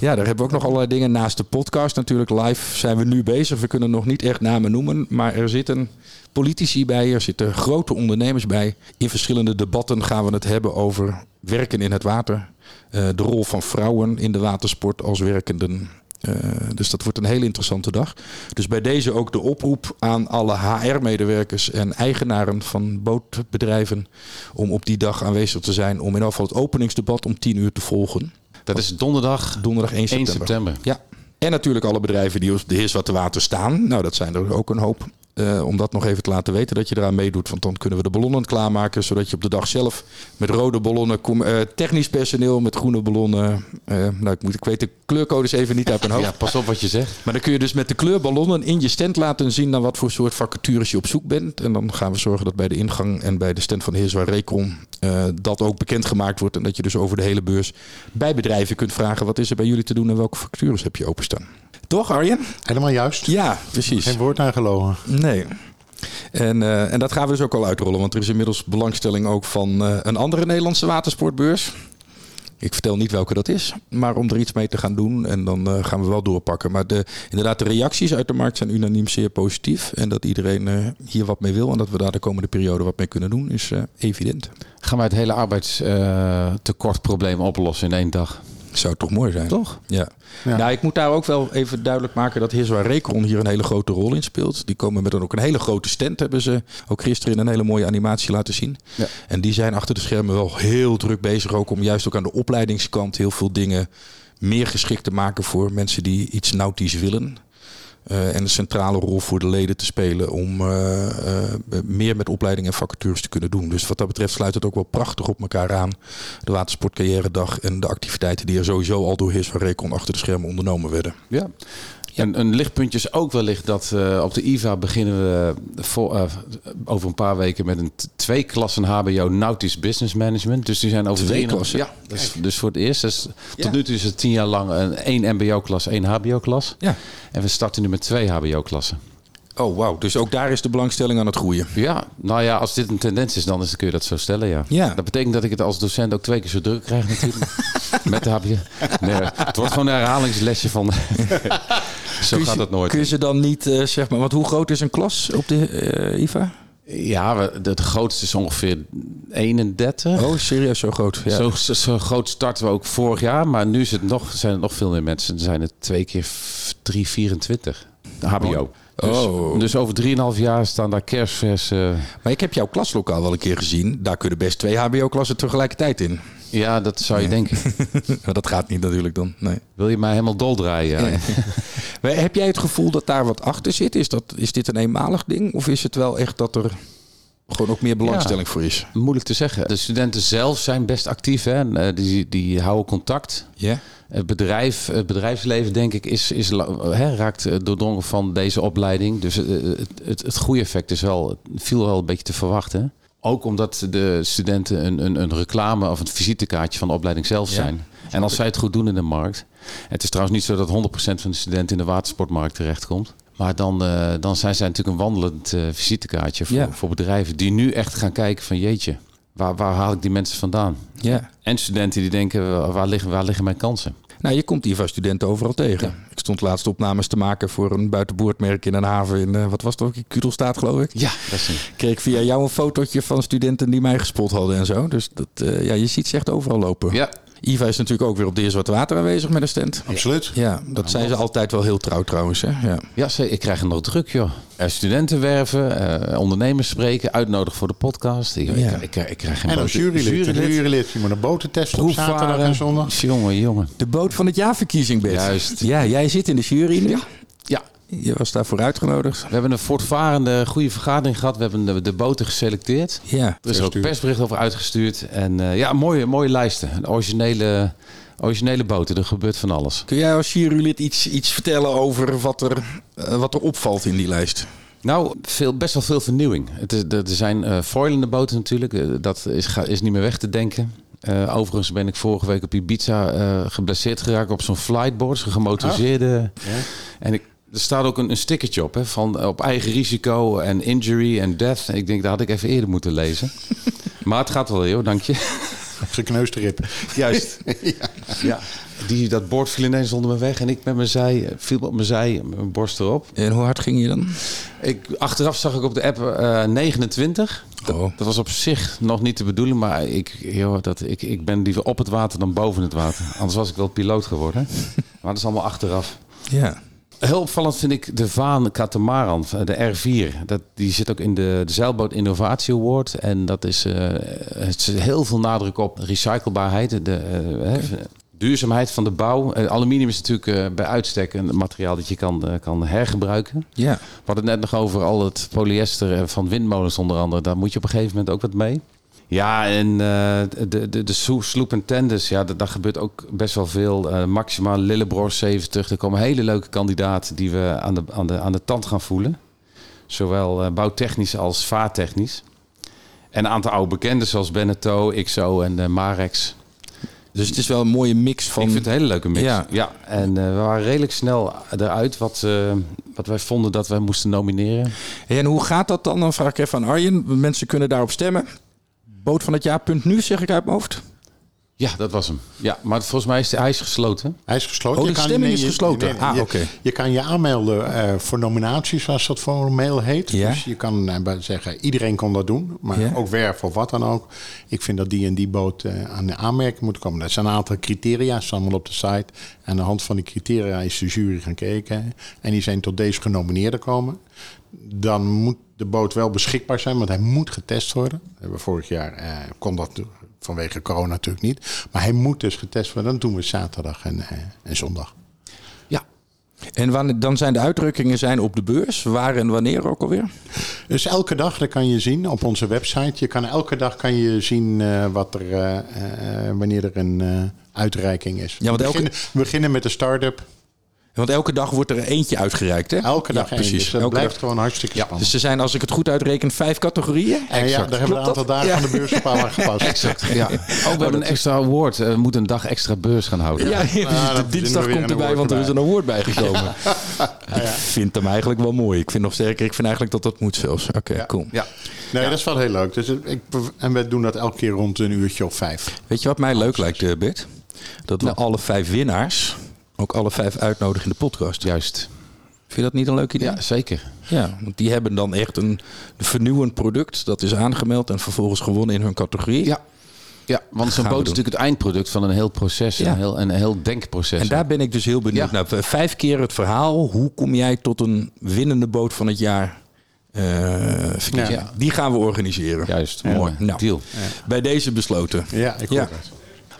Ja, daar hebben we ook nog allerlei dingen. Naast de podcast natuurlijk live zijn we nu bezig. We kunnen nog niet echt namen noemen. Maar er zitten politici bij, er zitten grote ondernemers bij. In verschillende debatten gaan we het hebben over werken in het water. Uh, de rol van vrouwen in de watersport als werkenden. Uh, dus dat wordt een hele interessante dag. Dus bij deze ook de oproep aan alle HR-medewerkers en eigenaren van bootbedrijven om op die dag aanwezig te zijn om in ieder geval het openingsdebat om 10 uur te volgen. Dat is donderdag, donderdag 1 september. 1 september. Ja. En natuurlijk alle bedrijven die op de Heerswaterwater staan. Nou, dat zijn er ook een hoop. Uh, om dat nog even te laten weten dat je eraan meedoet. Want dan kunnen we de ballonnen klaarmaken. Zodat je op de dag zelf met rode ballonnen, uh, technisch personeel met groene ballonnen. Uh, nou, ik, moet, ik weet de kleurcodes even niet uit mijn hoofd. Ja, pas op wat je zegt. Maar dan kun je dus met de kleurballonnen in je stand laten zien naar wat voor soort vacatures je op zoek bent. En dan gaan we zorgen dat bij de ingang en bij de stand van Heerswaar Recon dat ook bekendgemaakt wordt. En dat je dus over de hele beurs bij bedrijven kunt vragen wat is er bij jullie te doen en welke vacatures heb je openstaan. Toch, Arjen? Helemaal juist. Ja, precies. Geen woord aan gelogen. Nee. En, uh, en dat gaan we dus ook al uitrollen. Want er is inmiddels belangstelling ook van uh, een andere Nederlandse watersportbeurs. Ik vertel niet welke dat is, maar om er iets mee te gaan doen. En dan uh, gaan we wel doorpakken. Maar de, inderdaad, de reacties uit de markt zijn unaniem zeer positief. En dat iedereen hier wat mee wil en dat we daar de komende periode wat mee kunnen doen, is evident. Gaan wij het hele arbeidstekortprobleem oplossen in één dag? Zou toch mooi zijn? Toch? Ja. ja. Nou, ik moet daar ook wel even duidelijk maken dat Heerswaar Recon hier een hele grote rol in speelt. Die komen met een, ook een hele grote stand, hebben ze ook gisteren in een hele mooie animatie laten zien. Ja. En die zijn achter de schermen wel heel druk bezig ook om juist ook aan de opleidingskant heel veel dingen meer geschikt te maken voor mensen die iets nautisch willen. Uh, en een centrale rol voor de leden te spelen om uh, uh, meer met opleiding en vacatures te kunnen doen. Dus wat dat betreft sluit het ook wel prachtig op elkaar aan. De Watersportcarrière Dag en de activiteiten die er sowieso al door Heers van Recon achter de schermen ondernomen werden. Ja. En een lichtpuntje is ook wellicht dat uh, op de IVA beginnen we voor, uh, over een paar weken met een twee klassen HBO Nautisch Business Management. Dus die zijn over twee klassen. Ja, dus, dus, voor het eerst. Dus ja. Tot nu toe is het tien jaar lang een één MBO-klas, één HBO-klas. Ja. En we starten nu met twee HBO-klassen. Oh, wauw. Dus ook daar is de belangstelling aan het groeien. Ja, nou ja, als dit een tendens is, dan is, kun je dat zo stellen, ja. ja. Dat betekent dat ik het als docent ook twee keer zo druk krijg natuurlijk. Met de HBO. Nee, het wordt gewoon een herhalingslesje van... zo gaat het nooit. Kun je ze dan niet, uh, zeg maar... Want hoe groot is een klas op de uh, IVA? Ja, het grootste is ongeveer 31. Oh, serieus zo groot? Ja. Zo, zo, zo, groot starten we ook vorig jaar. Maar nu is het nog, zijn er nog veel meer mensen. Er zijn het twee keer 3, 24. De HBO. Dus, Oh. dus over 3,5 jaar staan daar kerstvers... eh, Maar ik heb jouw klaslokaal wel een keer gezien. Daar kunnen best twee HBO-klassen tegelijkertijd in. ja, dat zou je denken. maar dat gaat niet natuurlijk dan. Nee. Wil je mij helemaal doldraaien? Heb jij het gevoel dat daar wat achter zit? Is, dat, is dit een eenmalig ding? Of is het wel echt dat er gewoon ook meer belangstelling voor is? Moeilijk te zeggen. De studenten zelf zijn best actief. Hè? En, eh, Die, die houden contact. Ja? Het, bedrijf, het bedrijfsleven, denk ik, is, is, hè, raakt eh, doordrongen van deze opleiding. Dus eh, het, het, het goede effect is wel, viel wel een beetje te verwachten. Ook omdat de studenten een, een, een reclame of een visitekaartje van de opleiding zelf Ja. zijn. En als zij het goed doen in de markt. Het is trouwens niet zo dat 100% van de studenten in de watersportmarkt terechtkomt. Maar dan, eh, dan zijn zij natuurlijk een wandelend eh, visitekaartje voor, Ja. voor bedrijven die nu echt gaan kijken van jeetje, waar, waar haal ik die mensen vandaan? Ja. En studenten die denken, waar liggen, waar liggen mijn kansen? Nou, je komt hier van studenten overal tegen. Ik stond laatst opnames te maken voor een buitenboordmerk in een haven in, eh, wat was het ook, in Kudelstaat geloof ik. Ja, dat is een... Kreeg ik via jou een fotootje van studenten die mij gespot hadden en zo. Dus dat, ja, je ziet ze echt overal lopen. Ja, Iva is natuurlijk ook weer op de Eerste Water aanwezig met een stand. Absoluut. Ja, dat zijn ze altijd wel heel trouw trouwens. Hè? Ja. ja ze- ik krijg er nog druk, joh. Eh, studenten werven, eh, ondernemers spreken, uitnodigen voor de podcast. Ik, Ja. ik, ik, ik krijg geen En als jurylid. Jurylid. Je moet een botentest op zaterdag en zondag. Jongen, jongen. De boot van het jaarverkiezing, Bert. Juist. Ja, jij zit in de jury nu. Ja, Je was daarvoor uitgenodigd. we hebben een voortvarende goede vergadering gehad. We hebben de, de boten geselecteerd. Ja. Er is ook persbericht over uitgestuurd. En eh, ja, mooie, mooie lijsten. Een originele, originele boten. Er gebeurt van alles. Kun jij als jurylid iets, iets vertellen over wat er, eh, wat er opvalt in die lijst? Nou, veel, best wel veel vernieuwing. Het is, er er zijn eh foilende boten natuurlijk. Dat is, is niet meer weg te denken. Eh, overigens ben ik vorige week op Ibiza eh geblesseerd geraakt op zo'n flightboard. Zo'n gemotoriseerde. En ik, er staat ook een, een stickertje op. Hè, van eh, op eigen risico en injury en death. Ik denk, dat had ik even eerder moeten lezen. maar het gaat wel, joh, dank je. Gekneusde rib. Juist. ja. Die, dat bord viel ineens onder me weg. En ik met mijn zij, viel op mijn zij, met mijn borst erop. En hoe hard ging je dan? Ik, achteraf zag ik op de app eh 29. Dat, Oh. dat was op zich nog niet de bedoeling, maar ik, joh, dat, ik, ik ben liever op het water dan boven het water. Anders was ik wel piloot geworden. maar dat is allemaal achteraf. Ja. Heel opvallend vind ik de Vaan Catamaran, de R4. Dat, die zit ook in de, de Zeilboot Innovatie Award. En dat is, eh, het is heel veel nadruk op recyclebaarheid. De, eh, hè, duurzaamheid van de bouw. Eh, aluminium is natuurlijk eh, bij uitstek een materiaal dat je kan, eh, kan hergebruiken. Ja. We hadden het net nog over al het polyester eh, van windmolens onder andere. Daar moet je op een gegeven moment ook wat mee. Ja, en eh, de, de, de sloep en tenders, ja, da- daar gebeurt ook best wel veel. Eh maximaal Lillebroor 70. Er komen hele leuke kandidaten die we aan de, aan de, aan de tand gaan voelen. Zowel eh, bouwtechnisch als vaartechnisch. En een aantal oude bekenden zoals Beneteau, XO en Marex. Dus het is wel een mooie mix van... Ik vind het een hele leuke mix. Ja. Ja. en we waren redelijk snel eruit wat, wat wij vonden dat wij moesten nomineren. En hoe gaat dat dan? Dan vraag ik even aan Arjen. Mensen kunnen daarop stemmen. Boot van het jaar.nu zeg ik uit mijn hoofd. Ja, dat was hem. Ja, maar volgens mij is hij is gesloten. Hij is gesloten. Oh, de kan- stemming is je- gesloten. Ah, je, oké. Je kan je aanmelden eh, voor nominaties, zoals dat formeel heet. Ja. Dus je kan bij- zeggen, iedereen kon dat doen. Maar Ja. ook werf of wat dan ook. Ik vind dat die en die boot eh, aan de aanmerking moet komen. Er zijn een aantal criteria, staan allemaal op de site. En aan de hand van die criteria is de jury gaan kijken. En die zijn tot deze genomineerden komen. Dan moet de boot wel beschikbaar zijn, want hij moet getest worden. We vorig jaar eh, kon dat vanwege corona natuurlijk niet. Maar hij moet dus getest worden. Dan doen we zaterdag en, eh, en zondag. Ja. En wanneer, dan zijn de uitdrukkingen zijn op de beurs. Waar en wanneer ook alweer? Dus elke dag, dat kan je zien op onze website. Je kan elke dag kan je zien eh, wat er, eh, wanneer er een uitreiking is. Ja, want we, elke- beginnen, we beginnen met de start-up. Want elke dag wordt er eentje uitgereikt, hè? Elke dag ja, precies. Dus dat Elke blijft dag. gewoon hartstikke spannend. Dus er zijn, als ik het goed uitreken, vijf categorieën. en ja, daar hebben we een aantal dagen van de beurs op aangepast. Exact. Ja. Oh, we hebben een extra award. Eh, We moeten een dag extra beurs gaan houden. Ja, de verzinnen dinsdag komt erbij, want er is een award bijgekomen. Ik vind hem eigenlijk wel mooi. Ik vind nog sterker, ik vind eigenlijk dat dat moet zelfs. Oké, Ja. cool. Ja. Nee, dat is wel heel leuk. Dus ik, en we doen dat elke keer rond een uurtje of vijf. Weet je wat mij leuk lijkt, eh, Bert? Dat we Nou. alle vijf winnaars ook alle vijf uitnodigen in de podcast. Juist. Vind je dat niet een leuk idee? Ja, zeker. Ja, want die hebben dan echt een vernieuwend product. Dat is aangemeld en vervolgens gewonnen in hun categorie. Ja. Ja, want zo'n boot is natuurlijk het eindproduct van een heel proces. Ja. Een, heel, een heel denkproces. En daar ben ik dus heel benieuwd Ja. naar. Vijf keer het verhaal. Hoe kom jij tot een winnende boot van het jaar? eh? Ja. Die gaan we organiseren. Juist, mooi. Nou. Deal. Bij deze besloten. Ja, ik hoor Ja. het.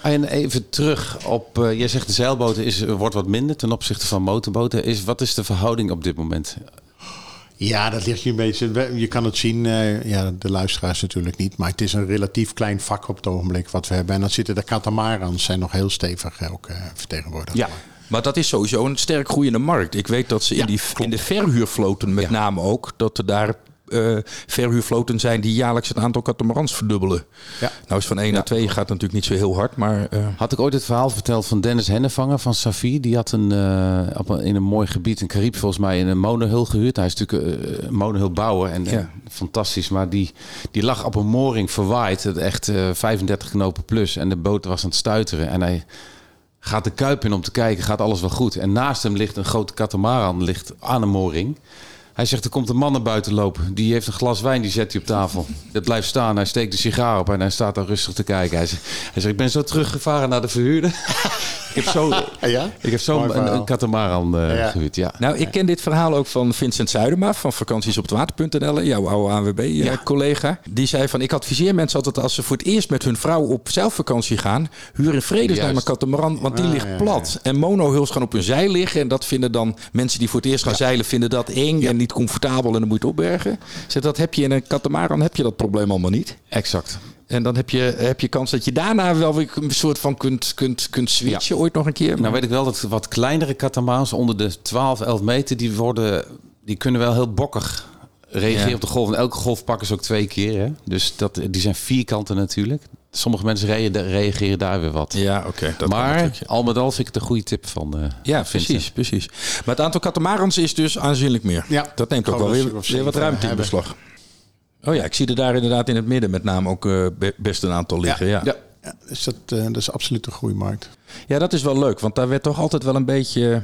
En even terug op, eh jij zegt de zeilboten is, wordt wat minder ten opzichte van motorboten. Is, wat is de verhouding op dit moment? Ja, dat ligt je een beetje. Je kan het zien, eh, ja, de luisteraars natuurlijk niet. Maar het is een relatief klein vak op het ogenblik wat we hebben. En dan zitten de catamarans zijn nog heel stevig ook eh, vertegenwoordigd. Ja. Maar dat is sowieso een sterk groeiende markt. Ik weet dat ze in, Ja, die, in de verhuurvloten met name ook... dat er daar eh, verhuurvloten zijn die jaarlijks het aantal catamarans verdubbelen. Ja. Nou is van 1 naar 2 gaat natuurlijk niet zo heel hard, maar... eh, Had ik ooit het verhaal verteld van Dennis Hennevanger van Safi? Die had een, eh, op een, in een mooi gebied in Caribe volgens mij in een monohul gehuurd. Hij is natuurlijk een monohul bouwen en, fantastisch. Maar die, die lag op een mooring verwaaid. Het Echt eh, 35 knopen plus. En de boot was aan het stuiteren. En hij gaat de kuip in om te kijken, gaat alles wel goed. En naast hem ligt een grote katamaran ligt aan een mooring. Hij zegt, er komt een man naar buiten lopen. Die heeft een glas wijn, die zet hij op tafel. Dat blijft staan. Hij steekt de sigaar op en hij staat daar rustig te kijken. Hij zegt, hij zegt ik ben zo teruggevaren naar de verhuurder. Ik heb zo, Ja? ik heb zo een, een katamaran eh Ja. gehuurd. Ja. Nou, ik ken dit verhaal ook van Vincent Zuidema van vakantiesophetwater.nl, jouw oude ANWB-collega. Die zei van, ik adviseer mensen altijd als ze voor het eerst met hun vrouw op zelfvakantie gaan, huur in vredesnaam een katamaran, want die Ah, ligt ja, ja. plat. En monohuls gaan op hun zij liggen en dat vinden dan mensen die voor het eerst gaan zeilen, vinden dat eng en niet comfortabel en dan moet je het opbergen. Zeg, dat heb je in een katamaran, heb je dat probleem allemaal niet. Exact. En dan heb je, heb je kans dat je daarna wel weer een soort van kunt, kunt, kunt switchen ooit nog een keer. Nou weet ik wel dat wat kleinere katamarans onder de 12, 11 meter, die, worden, die kunnen wel heel bokkig reageren Ja. op de golf. En elke golf pakken ze ook twee keer. Hè? Dus dat, die zijn vierkanten natuurlijk. Sommige mensen rea- reageren daar weer wat. ja, oké. maar al met al vind ik het een goede tip van eh Ja, Vincent. precies, precies. Maar het aantal katamarans is dus aanzienlijk meer. Ja, dat neemt ook wel weer, weer wat ruimte in beslag. Oh ja, ik zie er daar inderdaad in het midden met name ook eh, be- best een aantal liggen. Ja. Ja. Ja. Ja, dus dat, eh, dat is absoluut een groeimarkt. dat is wel leuk, want daar werd toch altijd wel een beetje,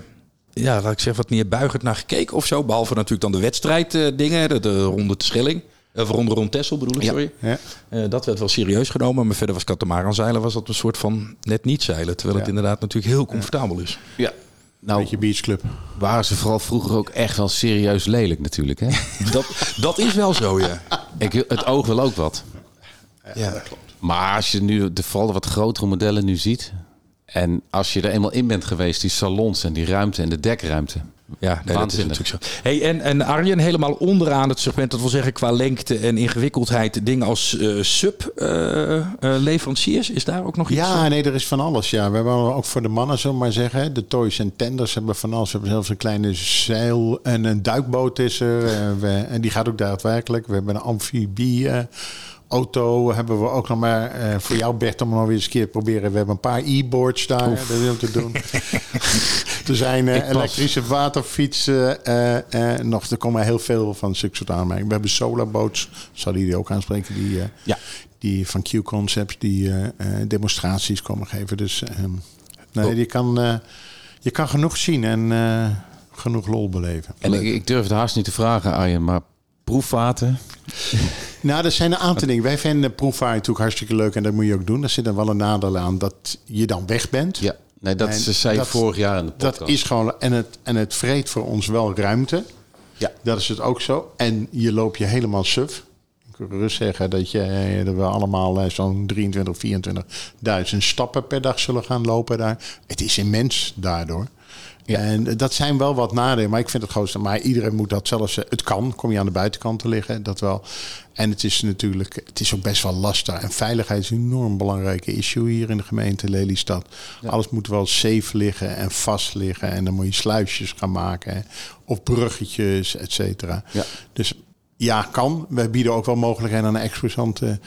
ja, laat ik zeggen, wat neerbuigend naar gekeken of zo. Behalve natuurlijk dan de wedstrijddingen, de, de ronde te Schelling. Of ronde rond Tessel bedoel ik, Ja. sorry. Ja. Eh, dat werd wel serieus genomen, maar verder was katamaran zeilen was dat een soort van net niet zeilen. Terwijl het Ja. inderdaad natuurlijk heel comfortabel is. ja. Nou, Beetje beachclub. waren ze vooral vroeger ook echt wel serieus lelijk natuurlijk. Hè? Dat, dat is wel zo, ja. Ik, het oog wil ook wat. ja. Maar als je nu de vooral de wat grotere modellen nu ziet. En als je er eenmaal in bent geweest, die salons en die ruimte en de dekruimte. Ja, nee, dat is natuurlijk zo. Hey, en, en Arjen, helemaal onderaan het segment, dat wil zeggen qua lengte en ingewikkeldheid, dingen als eh sub-leveranciers, is daar ook nog iets? Ja, nee, er is van alles. Ja. We hebben ook voor de mannen, zullen we maar zeggen. De toys en tenders hebben van alles. We hebben zelfs een kleine zeil en een duikboot is er. Eh, we, en die gaat ook daadwerkelijk. We hebben een amfibie. Auto hebben we ook nog maar eh, voor jou, Bert, om nog weer eens een keer te proberen. We hebben een paar e-boards daar. Dat is om te doen. er zijn eh, elektrische waterfietsen. eh, nog, er komen heel veel van zulke soort aanmerkingen. We hebben solarboats. Zal die ook aanspreken? Die, Ja. die van Q-Concepts die eh, eh, demonstraties komen geven. Dus ehm, nee, je, kan, je kan genoeg zien en genoeg lol beleven. En ik, ik durf het haast niet te vragen, Arjen, maar proefwater. Nou, er zijn een aantal dingen. Wij vinden proefvaart natuurlijk hartstikke leuk en dat moet je ook doen. Er zit dan wel een nadeel aan dat je dan weg bent. Ja, nee, dat En zei dat- vorig jaar in de podcast. Dat is gewoon, en het, en het vreet voor ons wel ruimte. Ja. Dat is het ook zo. En je loopt je helemaal suf. Ik wil gerust zeggen dat, je, eh, dat we allemaal eh, zo'n 23, 24.000 stappen per dag zullen gaan lopen daar. Het is immens daardoor. Ja. En dat zijn wel wat nadelen, maar ik vind het grootste. Maar iedereen moet dat zelfs. eh, Het kan, kom je aan de buitenkant te liggen, dat wel. En het is natuurlijk, het is ook best wel lastig. En veiligheid is een enorm belangrijke issue hier in de gemeente Lelystad. Alles moet wel safe liggen en vast liggen. En dan moet je sluisjes gaan maken. hè. Of bruggetjes, et cetera. Ja. Dus ja, kan. We bieden ook wel mogelijkheden aan de exposanten om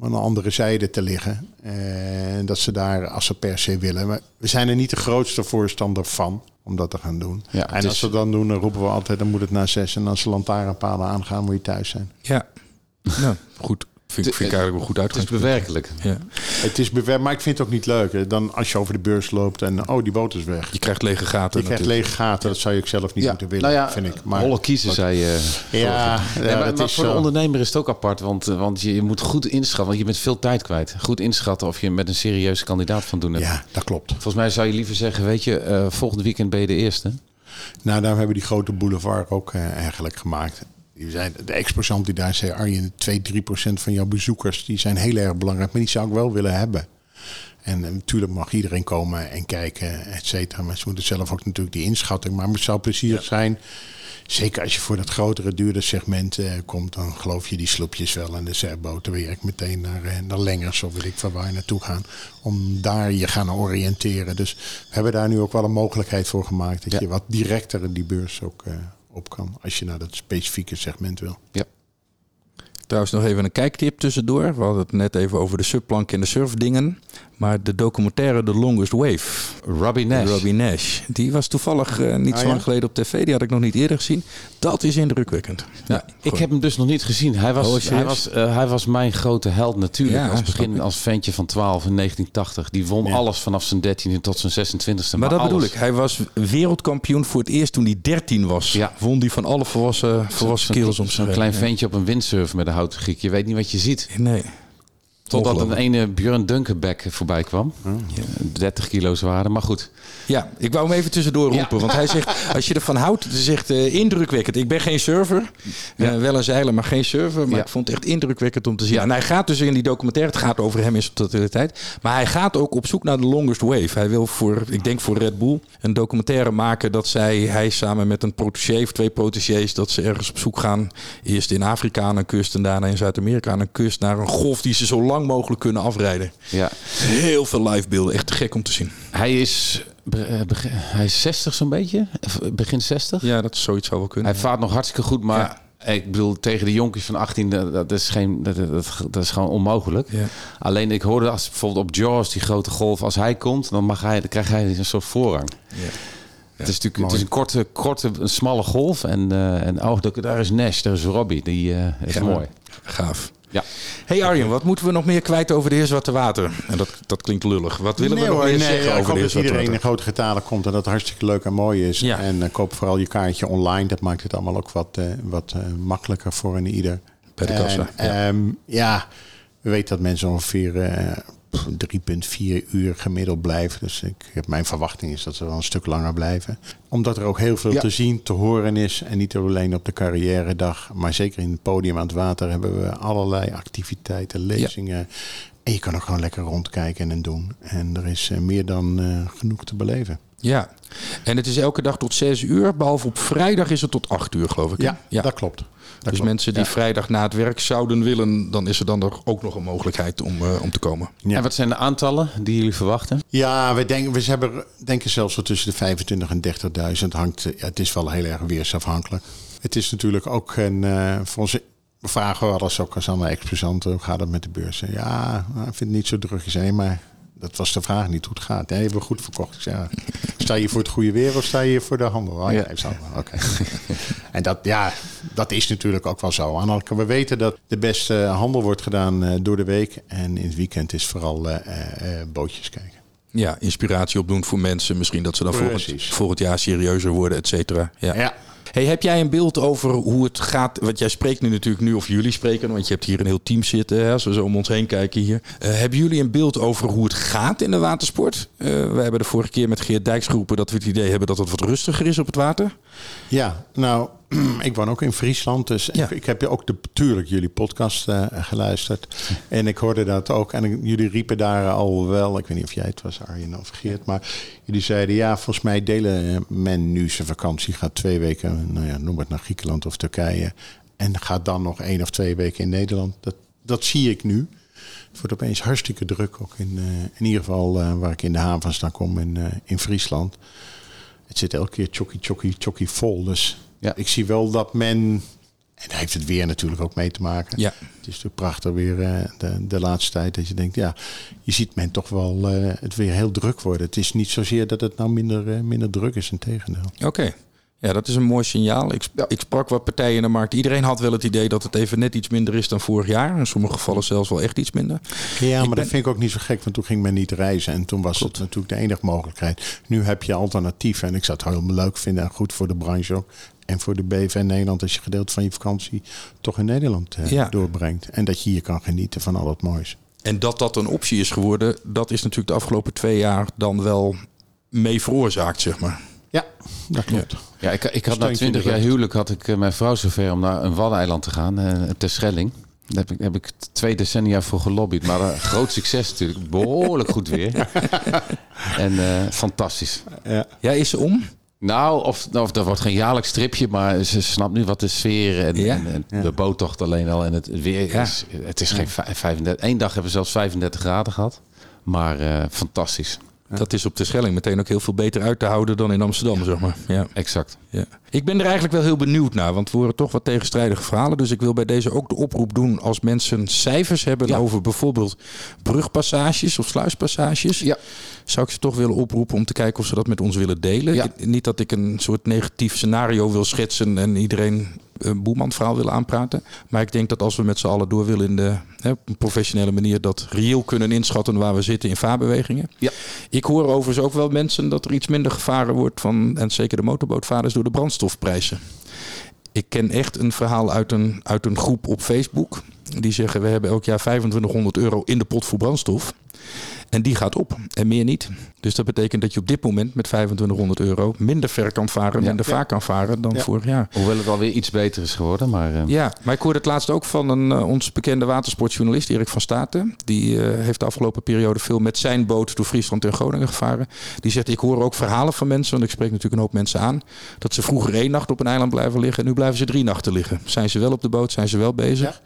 aan de andere zijde te liggen. En dat ze daar, als ze per se willen. Maar we zijn er niet de grootste voorstander van om dat te gaan doen. Ja, en als ze dat doen, dan roepen we altijd, dan moet het na zes. En als ze lantaarnpalen aangaan, moet je thuis zijn. Ja. nou, goed. Vind, ik- vind ik eigenlijk wel goed Het is bewerkelijk. Ja. Het is bewer, maar ik vind het ook niet leuk. hè. Dan als je over de beurs loopt en oh, die boot is weg. Je krijgt lege gaten Je krijgt natuurlijk. lege gaten, dat zou je ook zelf niet moeten willen, nou ja, vind ik. Maar, Holle kiezen, zei je. ja, ja, Nee, maar, dat maar is voor de ondernemer is het ook apart, want, eh, want je, je moet goed inschatten, want je bent veel tijd kwijt. Goed inschatten of je met een serieuze kandidaat van doen hebt. Ja, dat klopt. Volgens mij zou je liever zeggen, weet je, eh, volgend weekend ben je de eerste. Nou, daar hebben we die grote boulevard ook eh, eigenlijk gemaakt. Die zijn, de exposant die daar zei, Arjen, 2, 3 procent van jouw bezoekers, die zijn heel erg belangrijk, maar die zou ik wel willen hebben. En eh, natuurlijk mag iedereen komen en kijken, et cetera. Maar ze moeten zelf ook natuurlijk die inschatting. Maar het zou plezierig zijn, zeker als je voor dat grotere, duurder segment eh, komt, dan geloof je die sloepjes wel en de zeilboten werk meteen naar, eh, naar Lengers of weet ik van waar je naartoe gaan. Om daar je gaan oriënteren. Dus we hebben daar nu ook wel een mogelijkheid voor gemaakt. Dat Ja. je wat directer die beurs ook eh, op kan. Als je naar dat specifieke segment wil. Ja. Trouwens nog even een kijktip tussendoor. We hadden het net even over de subplank en de surfdingen. Maar de documentaire The Longest Wave. Robbie Nash. Robbie Nash. Die was toevallig eh, niet Ah, zo ja? lang geleden op tv. Die had ik nog niet eerder gezien. Dat is indrukwekkend. Ja, Ik heb hem dus nog niet gezien. Hij was, Oh, hij was, eh, hij was mijn grote held natuurlijk. Ja, als begin als ventje van 12 in 1980. Die won alles vanaf zijn 13e tot zijn 26e. Maar dat bedoel ik. Hij was wereldkampioen voor het eerst toen hij 13 was. Ja. Won die van alle volwassen, volwassen kerels om zijn klein heen. ventje op een windsurf met een houten giek. Je weet niet wat je ziet. Nee. Totdat een ene Björn Dunkerbeck voorbij kwam. 30 kilo zwaarder, maar goed. Ja, ik wou hem even tussendoor roepen. Want hij zegt, als je ervan houdt, het is echt eh, indrukwekkend. Ik ben geen surfer. Eh, wel een zeiler, maar geen surfer. Maar Ja. ik vond het echt indrukwekkend om te zien. En hij gaat dus in die documentaire, het gaat over hem in zijn totaliteit. Maar hij gaat ook op zoek naar de longest wave. Hij wil voor, ik denk voor Red Bull, een documentaire maken dat zij, hij samen met een protégé of twee protégés, dat ze ergens op zoek gaan. Eerst in Afrika aan een kust en daarna in Zuid-Amerika aan een kust. Naar een golf die ze zo lang mogelijk kunnen afrijden. Ja. Heel veel livebeelden. Echt te gek om te zien. Hij is, be- eh, hij is 60 zo'n beetje. Eh, Begin 60. Ja, dat zoiets zou wel kunnen. Hij vaart nog hartstikke goed, maar ik bedoel, tegen de jonkies van 18, dat, is, geen, dat, dat, dat is gewoon onmogelijk. Ja. Alleen ik hoorde als bijvoorbeeld op Jaws, die grote golf, als hij komt, dan, mag hij, dan krijgt hij een soort voorrang. Het is natuurlijk het is een korte, korte, een smalle golf. En, eh, en oh, daar- is Nash, daar is Robbie. Die is Ja. mooi. Gaaf. Ja. Hey Arjen, wat moeten we nog meer kwijt over de heer Zwarte Water? En dat, dat klinkt lullig. Wat willen we nog hoor, meer nee, zeggen ja, ik over de heer dat Zwarte iedereen in Water? grote getalen komt en dat het hartstikke leuk en mooi is. Ja. En eh, koop vooral je kaartje online. Dat maakt het allemaal ook wat, eh, wat eh, makkelijker voor een ieder. Bij de kassa, En, ja. ehm, ja, we weten dat mensen ongeveer eh, 3,4 uur gemiddeld blijven. Dus ik heb, mijn verwachting is dat ze wel een stuk langer blijven. Omdat er ook heel veel Ja. te zien, te horen is. En niet alleen op de carrière dag, maar zeker in het podium aan het water hebben we allerlei activiteiten, lezingen. En je kan ook gewoon lekker rondkijken en doen. En er is eh, meer dan eh, genoeg te beleven. Ja, en het is elke dag tot 6 uur. Behalve op vrijdag is het tot 8 uur, geloof ik. hè? Ja, dat klopt. Dat dus klopt. mensen die Ja. vrijdag na het werk zouden willen, dan is er dan er ook nog een mogelijkheid om, eh, om te komen. Ja. En wat zijn de aantallen die jullie verwachten? Ja, we denken, we hebben, denken zelfs wel tussen de 25 en 30.000. Hangt, eh, ja, het is wel heel erg weersafhankelijk. Het is natuurlijk ook een, eh, voor ons we vragen wel eens ook als aan de exposanten, hoe gaat het met de beurs? Ja, ik vind het niet zo druk zijn, maar dat was de vraag niet hoe het gaat. Nee, hebben we goed verkocht. Ik zei, ja, sta je voor het goede weer of sta je voor de handel? Oh, ja, Ja. Oké. en dat, ja, dat is natuurlijk ook wel zo. Aan we weten dat de beste handel wordt gedaan eh, door de week. En in het weekend is vooral eh, eh, bootjes kijken. Ja, inspiratie opdoen voor mensen. Misschien dat ze dan volgend, Precies. volgend jaar serieuzer worden, et cetera. Ja. Ja. Hey, heb jij een beeld over hoe het gaat? Want jij spreekt nu natuurlijk nu, of jullie spreken, want je hebt hier een heel team zitten, hè, als we zo om ons heen kijken hier. Eh, hebben jullie een beeld over hoe het gaat in de watersport? Eh, we hebben de vorige keer met Geert Dijks geroepen dat we het idee hebben dat het wat rustiger is op het water. Ja, nou, ik woon ook in Friesland. Dus Ja. ik, ik heb ook de, natuurlijk jullie podcast eh, geluisterd. En ik hoorde dat ook. En ik- jullie riepen daar al wel, ik weet niet of jij het was, Arjen of Geert. Maar jullie zeiden, ja, volgens mij delen eh, men nu zijn vakantie. Gaat twee weken, nou ja, noem het naar Griekenland of Turkije. En gaat dan nog één of twee weken in Nederland. Dat, dat zie ik nu. Het wordt opeens hartstikke druk. Ook in, eh, in ieder geval waar ik in de haven sta kom in, in Friesland. Het zit elke keer chokkie, chokkie, chokkie vol. Dus Ja. ik zie wel dat men... En daar heeft het weer natuurlijk ook mee te maken. Ja. Het is natuurlijk prachtig weer eh, de, de laatste tijd. Dat je denkt, ja, je ziet men toch wel eh, het weer heel druk worden. Het is niet zozeer dat het nou minder, eh, minder druk is, in tegendeel. Oké. Ja, dat is een mooi signaal. Ik, ik sprak wat partijen in de markt. Iedereen had wel het idee dat het even net iets minder is dan vorig jaar. In sommige gevallen zelfs wel echt iets minder. Ja, maar dat vind ik ook niet zo gek, want toen ging men niet reizen. En toen was het natuurlijk de enige mogelijkheid. Nu heb je alternatieven. En ik zou het heel leuk vinden en goed voor de branche ook. En voor de BV Nederland als je gedeelte van je vakantie toch in Nederland eh, doorbrengt. En dat je hier kan genieten van al het moois. En dat dat een optie is geworden, dat is natuurlijk de afgelopen twee jaar dan wel mee veroorzaakt, zeg maar. Ja, dat klopt. Ja, ik, ik had na twintig jaar huwelijk had ik eh, mijn vrouw zover om naar een Waddeneiland te gaan, uh, ter Schelling. Daar heb ik, heb ik twee decennia voor gelobbyd. Maar uh, groot succes natuurlijk. Behoorlijk goed weer. en fantastisch. Ja. ja, is ze om? Nou, of, of dat wordt geen jaarlijks stripje, maar ze snapt nu wat de sfeer en, ja? en, de boottocht alleen al. En het weer is, het is geen 35. Eén dag hebben we zelfs 35 graden gehad. Maar uh, fantastisch. Dat is op de Schelling meteen ook heel veel beter uit te houden dan in Amsterdam, zeg maar. Ja, exact. Ja. Ik ben er eigenlijk wel heel benieuwd naar, want we horen toch wat tegenstrijdige verhalen. Dus ik wil bij deze ook de oproep doen als mensen cijfers hebben over bijvoorbeeld brugpassages of sluispassages. Ja. Zou ik ze toch willen oproepen om te kijken of ze dat met ons willen delen. Ja. Niet dat ik een soort negatief scenario wil schetsen en iedereen een boemanverhaal willen aanpraten. Maar ik denk dat als we met z'n allen door willen in de hè, professionele manier dat reëel kunnen inschatten waar we zitten in vaarbewegingen. Ja. Ik hoor overigens ook wel mensen dat er iets minder gevaren wordt van, en zeker de motorbootvaders, door de brandstofprijzen. Ik ken echt een verhaal uit een, uit een groep op Facebook. Die zeggen we hebben elk jaar 2500 euro in de pot voor brandstof. En die gaat op en meer niet. Dus dat betekent dat je op dit moment met 2500 euro minder ver kan varen, minder vaak kan varen dan vorig jaar. Hoewel het alweer iets beter is geworden. Maar, uh... Ja, maar ik hoorde het laatst ook van een, uh, ons bekende watersportjournalist Erik van Staten. Die uh, heeft de afgelopen periode veel met zijn boot door Friesland en Groningen gevaren. Die zegt, ik hoor ook verhalen van mensen, want ik spreek natuurlijk een hoop mensen aan, dat ze vroeger één nacht op een eiland blijven liggen en nu blijven ze drie nachten liggen. Zijn ze wel op de boot, zijn ze wel bezig.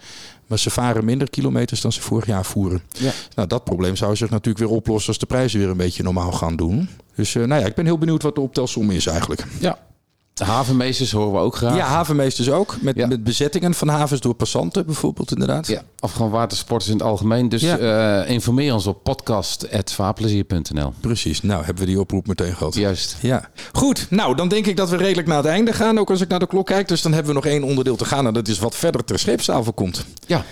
Maar ze varen minder kilometers dan ze vorig jaar voeren. Ja. Nou, dat probleem zou zich natuurlijk weer oplossen als de prijzen weer een beetje normaal gaan doen. Dus uh, nou ja, ik ben heel benieuwd wat de optelsom is eigenlijk. Ja, de havenmeesters horen we ook graag. Ja, havenmeesters ook. Met, met bezettingen van havens door passanten bijvoorbeeld inderdaad. Ja, of gewoon watersporters in het algemeen. Dus ja. uh, informeer ons op podcast.vaarplezier.nl Precies. Nou, hebben we die oproep meteen gehad. Juist. Ja. Goed. Nou, dan denk ik dat we redelijk naar het einde gaan. Ook als ik naar de klok kijk. Dus dan hebben we nog één onderdeel te gaan. En dat is wat verder ter scheepstafel komt. Ja.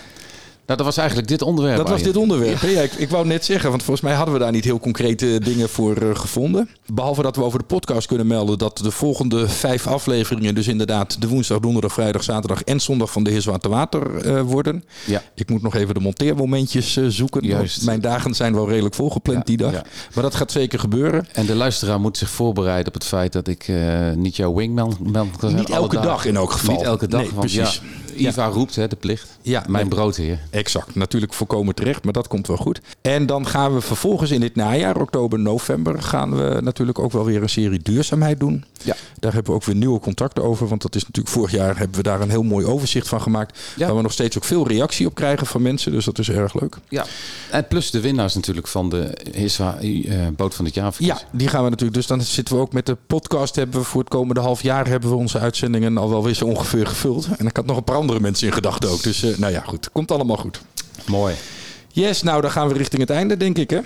Nou, dat was eigenlijk dit onderwerp. Dat was dit onderwerp. Ja. ik, ik, wou net zeggen, want volgens mij hadden we daar niet heel concrete dingen voor uh, gevonden. Behalve dat we over de podcast kunnen melden dat de volgende vijf afleveringen, dus inderdaad de woensdag, donderdag, vrijdag, zaterdag en zondag van de Heer Zwarte Water uh, worden. Ja. Ik moet nog even de monteermomentjes uh, zoeken. Juist. Mijn dagen zijn wel redelijk volgepland ja, die dag. Ja. Maar dat gaat zeker gebeuren. En de luisteraar moet zich voorbereiden op het feit dat ik niet jouw wingman zijn. Niet elke dag in elk geval. Niet elke dag, nee, want precies. Iva roept, hè, de plicht. Ja, mijn broodheer. Exact. Natuurlijk voorkomen terecht, maar dat komt wel goed. En dan gaan we vervolgens in dit najaar, oktober, november, gaan we natuurlijk ook wel weer een serie duurzaamheid doen. Ja. Daar hebben we ook weer nieuwe contacten over. Want dat is natuurlijk vorig jaar hebben we daar een heel mooi overzicht van gemaakt. Ja. Waar we nog steeds ook veel reactie op krijgen van mensen. Dus dat is erg leuk. Ja. En plus de winnaars natuurlijk van de Hiswa uh, boot van het jaar. Ja, die gaan we natuurlijk. Dus dan zitten we ook met de podcast. Hebben we voor het komende half jaar hebben we onze uitzendingen al wel weer zo ongeveer gevuld. En ik had nog een paar andere mensen in gedachten ook. Dus uh, nou ja, goed. Komt allemaal goed. Mooi. Yes, nou dan gaan we richting het einde, denk ik hè.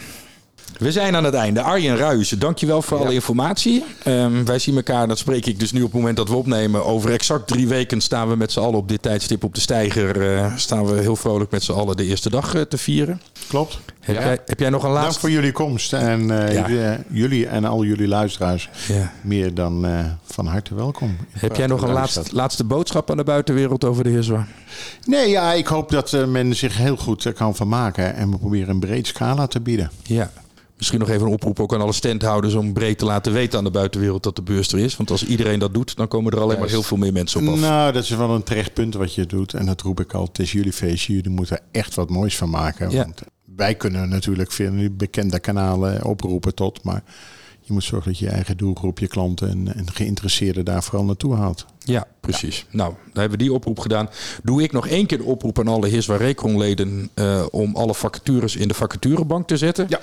We zijn aan het einde. Arjen Ruijsen, dankjewel voor alle informatie. Um, wij zien elkaar, dat spreek ik dus nu op het moment dat we opnemen. Over exact drie weken staan we met z'n allen op dit tijdstip op de steiger. Uh, staan we heel vrolijk met z'n allen de eerste dag uh, te vieren. Klopt. Heb, ja. jij, heb jij nog een laatste? Dank voor jullie komst. En uh, ja. jullie en al jullie luisteraars ja. meer dan van harte welkom. Heb jij nog een laatste, laatste boodschap aan de buitenwereld over de Heerswa? Nee, ja, ik hoop dat men zich heel goed kan vermaken. En we proberen een breed scala te bieden. Ja, Misschien nog even een oproep ook aan alle standhouders om breed te laten weten aan de buitenwereld dat de beurs er is. Want als iedereen dat doet, dan komen er alleen maar heel veel meer mensen op af. Nou, dat is wel een terecht punt wat je doet. En dat roep ik al, het is jullie feestje. Jullie moeten er echt wat moois van maken. Ja. Want wij kunnen natuurlijk via bekende kanalen oproepen tot, maar je moet zorgen dat je, je eigen doelgroep, je klanten en, en geïnteresseerden daar vooral naartoe haalt. Ja, precies. Nou, dan hebben we die oproep gedaan. Doe ik nog één keer de oproep aan alle Hiswa Recron-leden uh, om alle vacatures in de vacaturebank te zetten. Ja.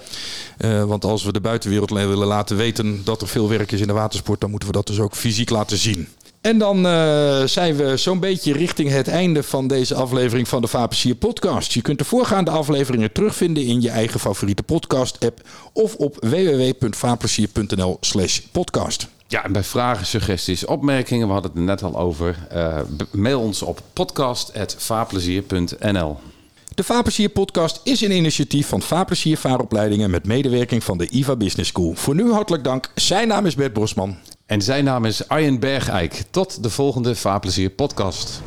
Uh, want als we de buitenwereld willen laten weten dat er veel werk is in de watersport, dan moeten we dat dus ook fysiek laten zien. En dan uh, zijn we zo'n beetje richting het einde van deze aflevering van de Vapensier podcast. Je kunt de voorgaande afleveringen terugvinden in je eigen favoriete podcast app of op www.vapensier.nl slash podcast. Ja, en bij vragen, suggesties, opmerkingen, we hadden het er net al over. Uh, mail ons op podcast.vaarplezier.nl De Vaarplezier podcast is een initiatief van Vaarplezier Vaaropleidingen met medewerking van de IVA Business School. Voor nu hartelijk dank. Zijn naam is Bert Bosman. En zijn naam is Arjen Eik. Tot de volgende Vaarplezier podcast.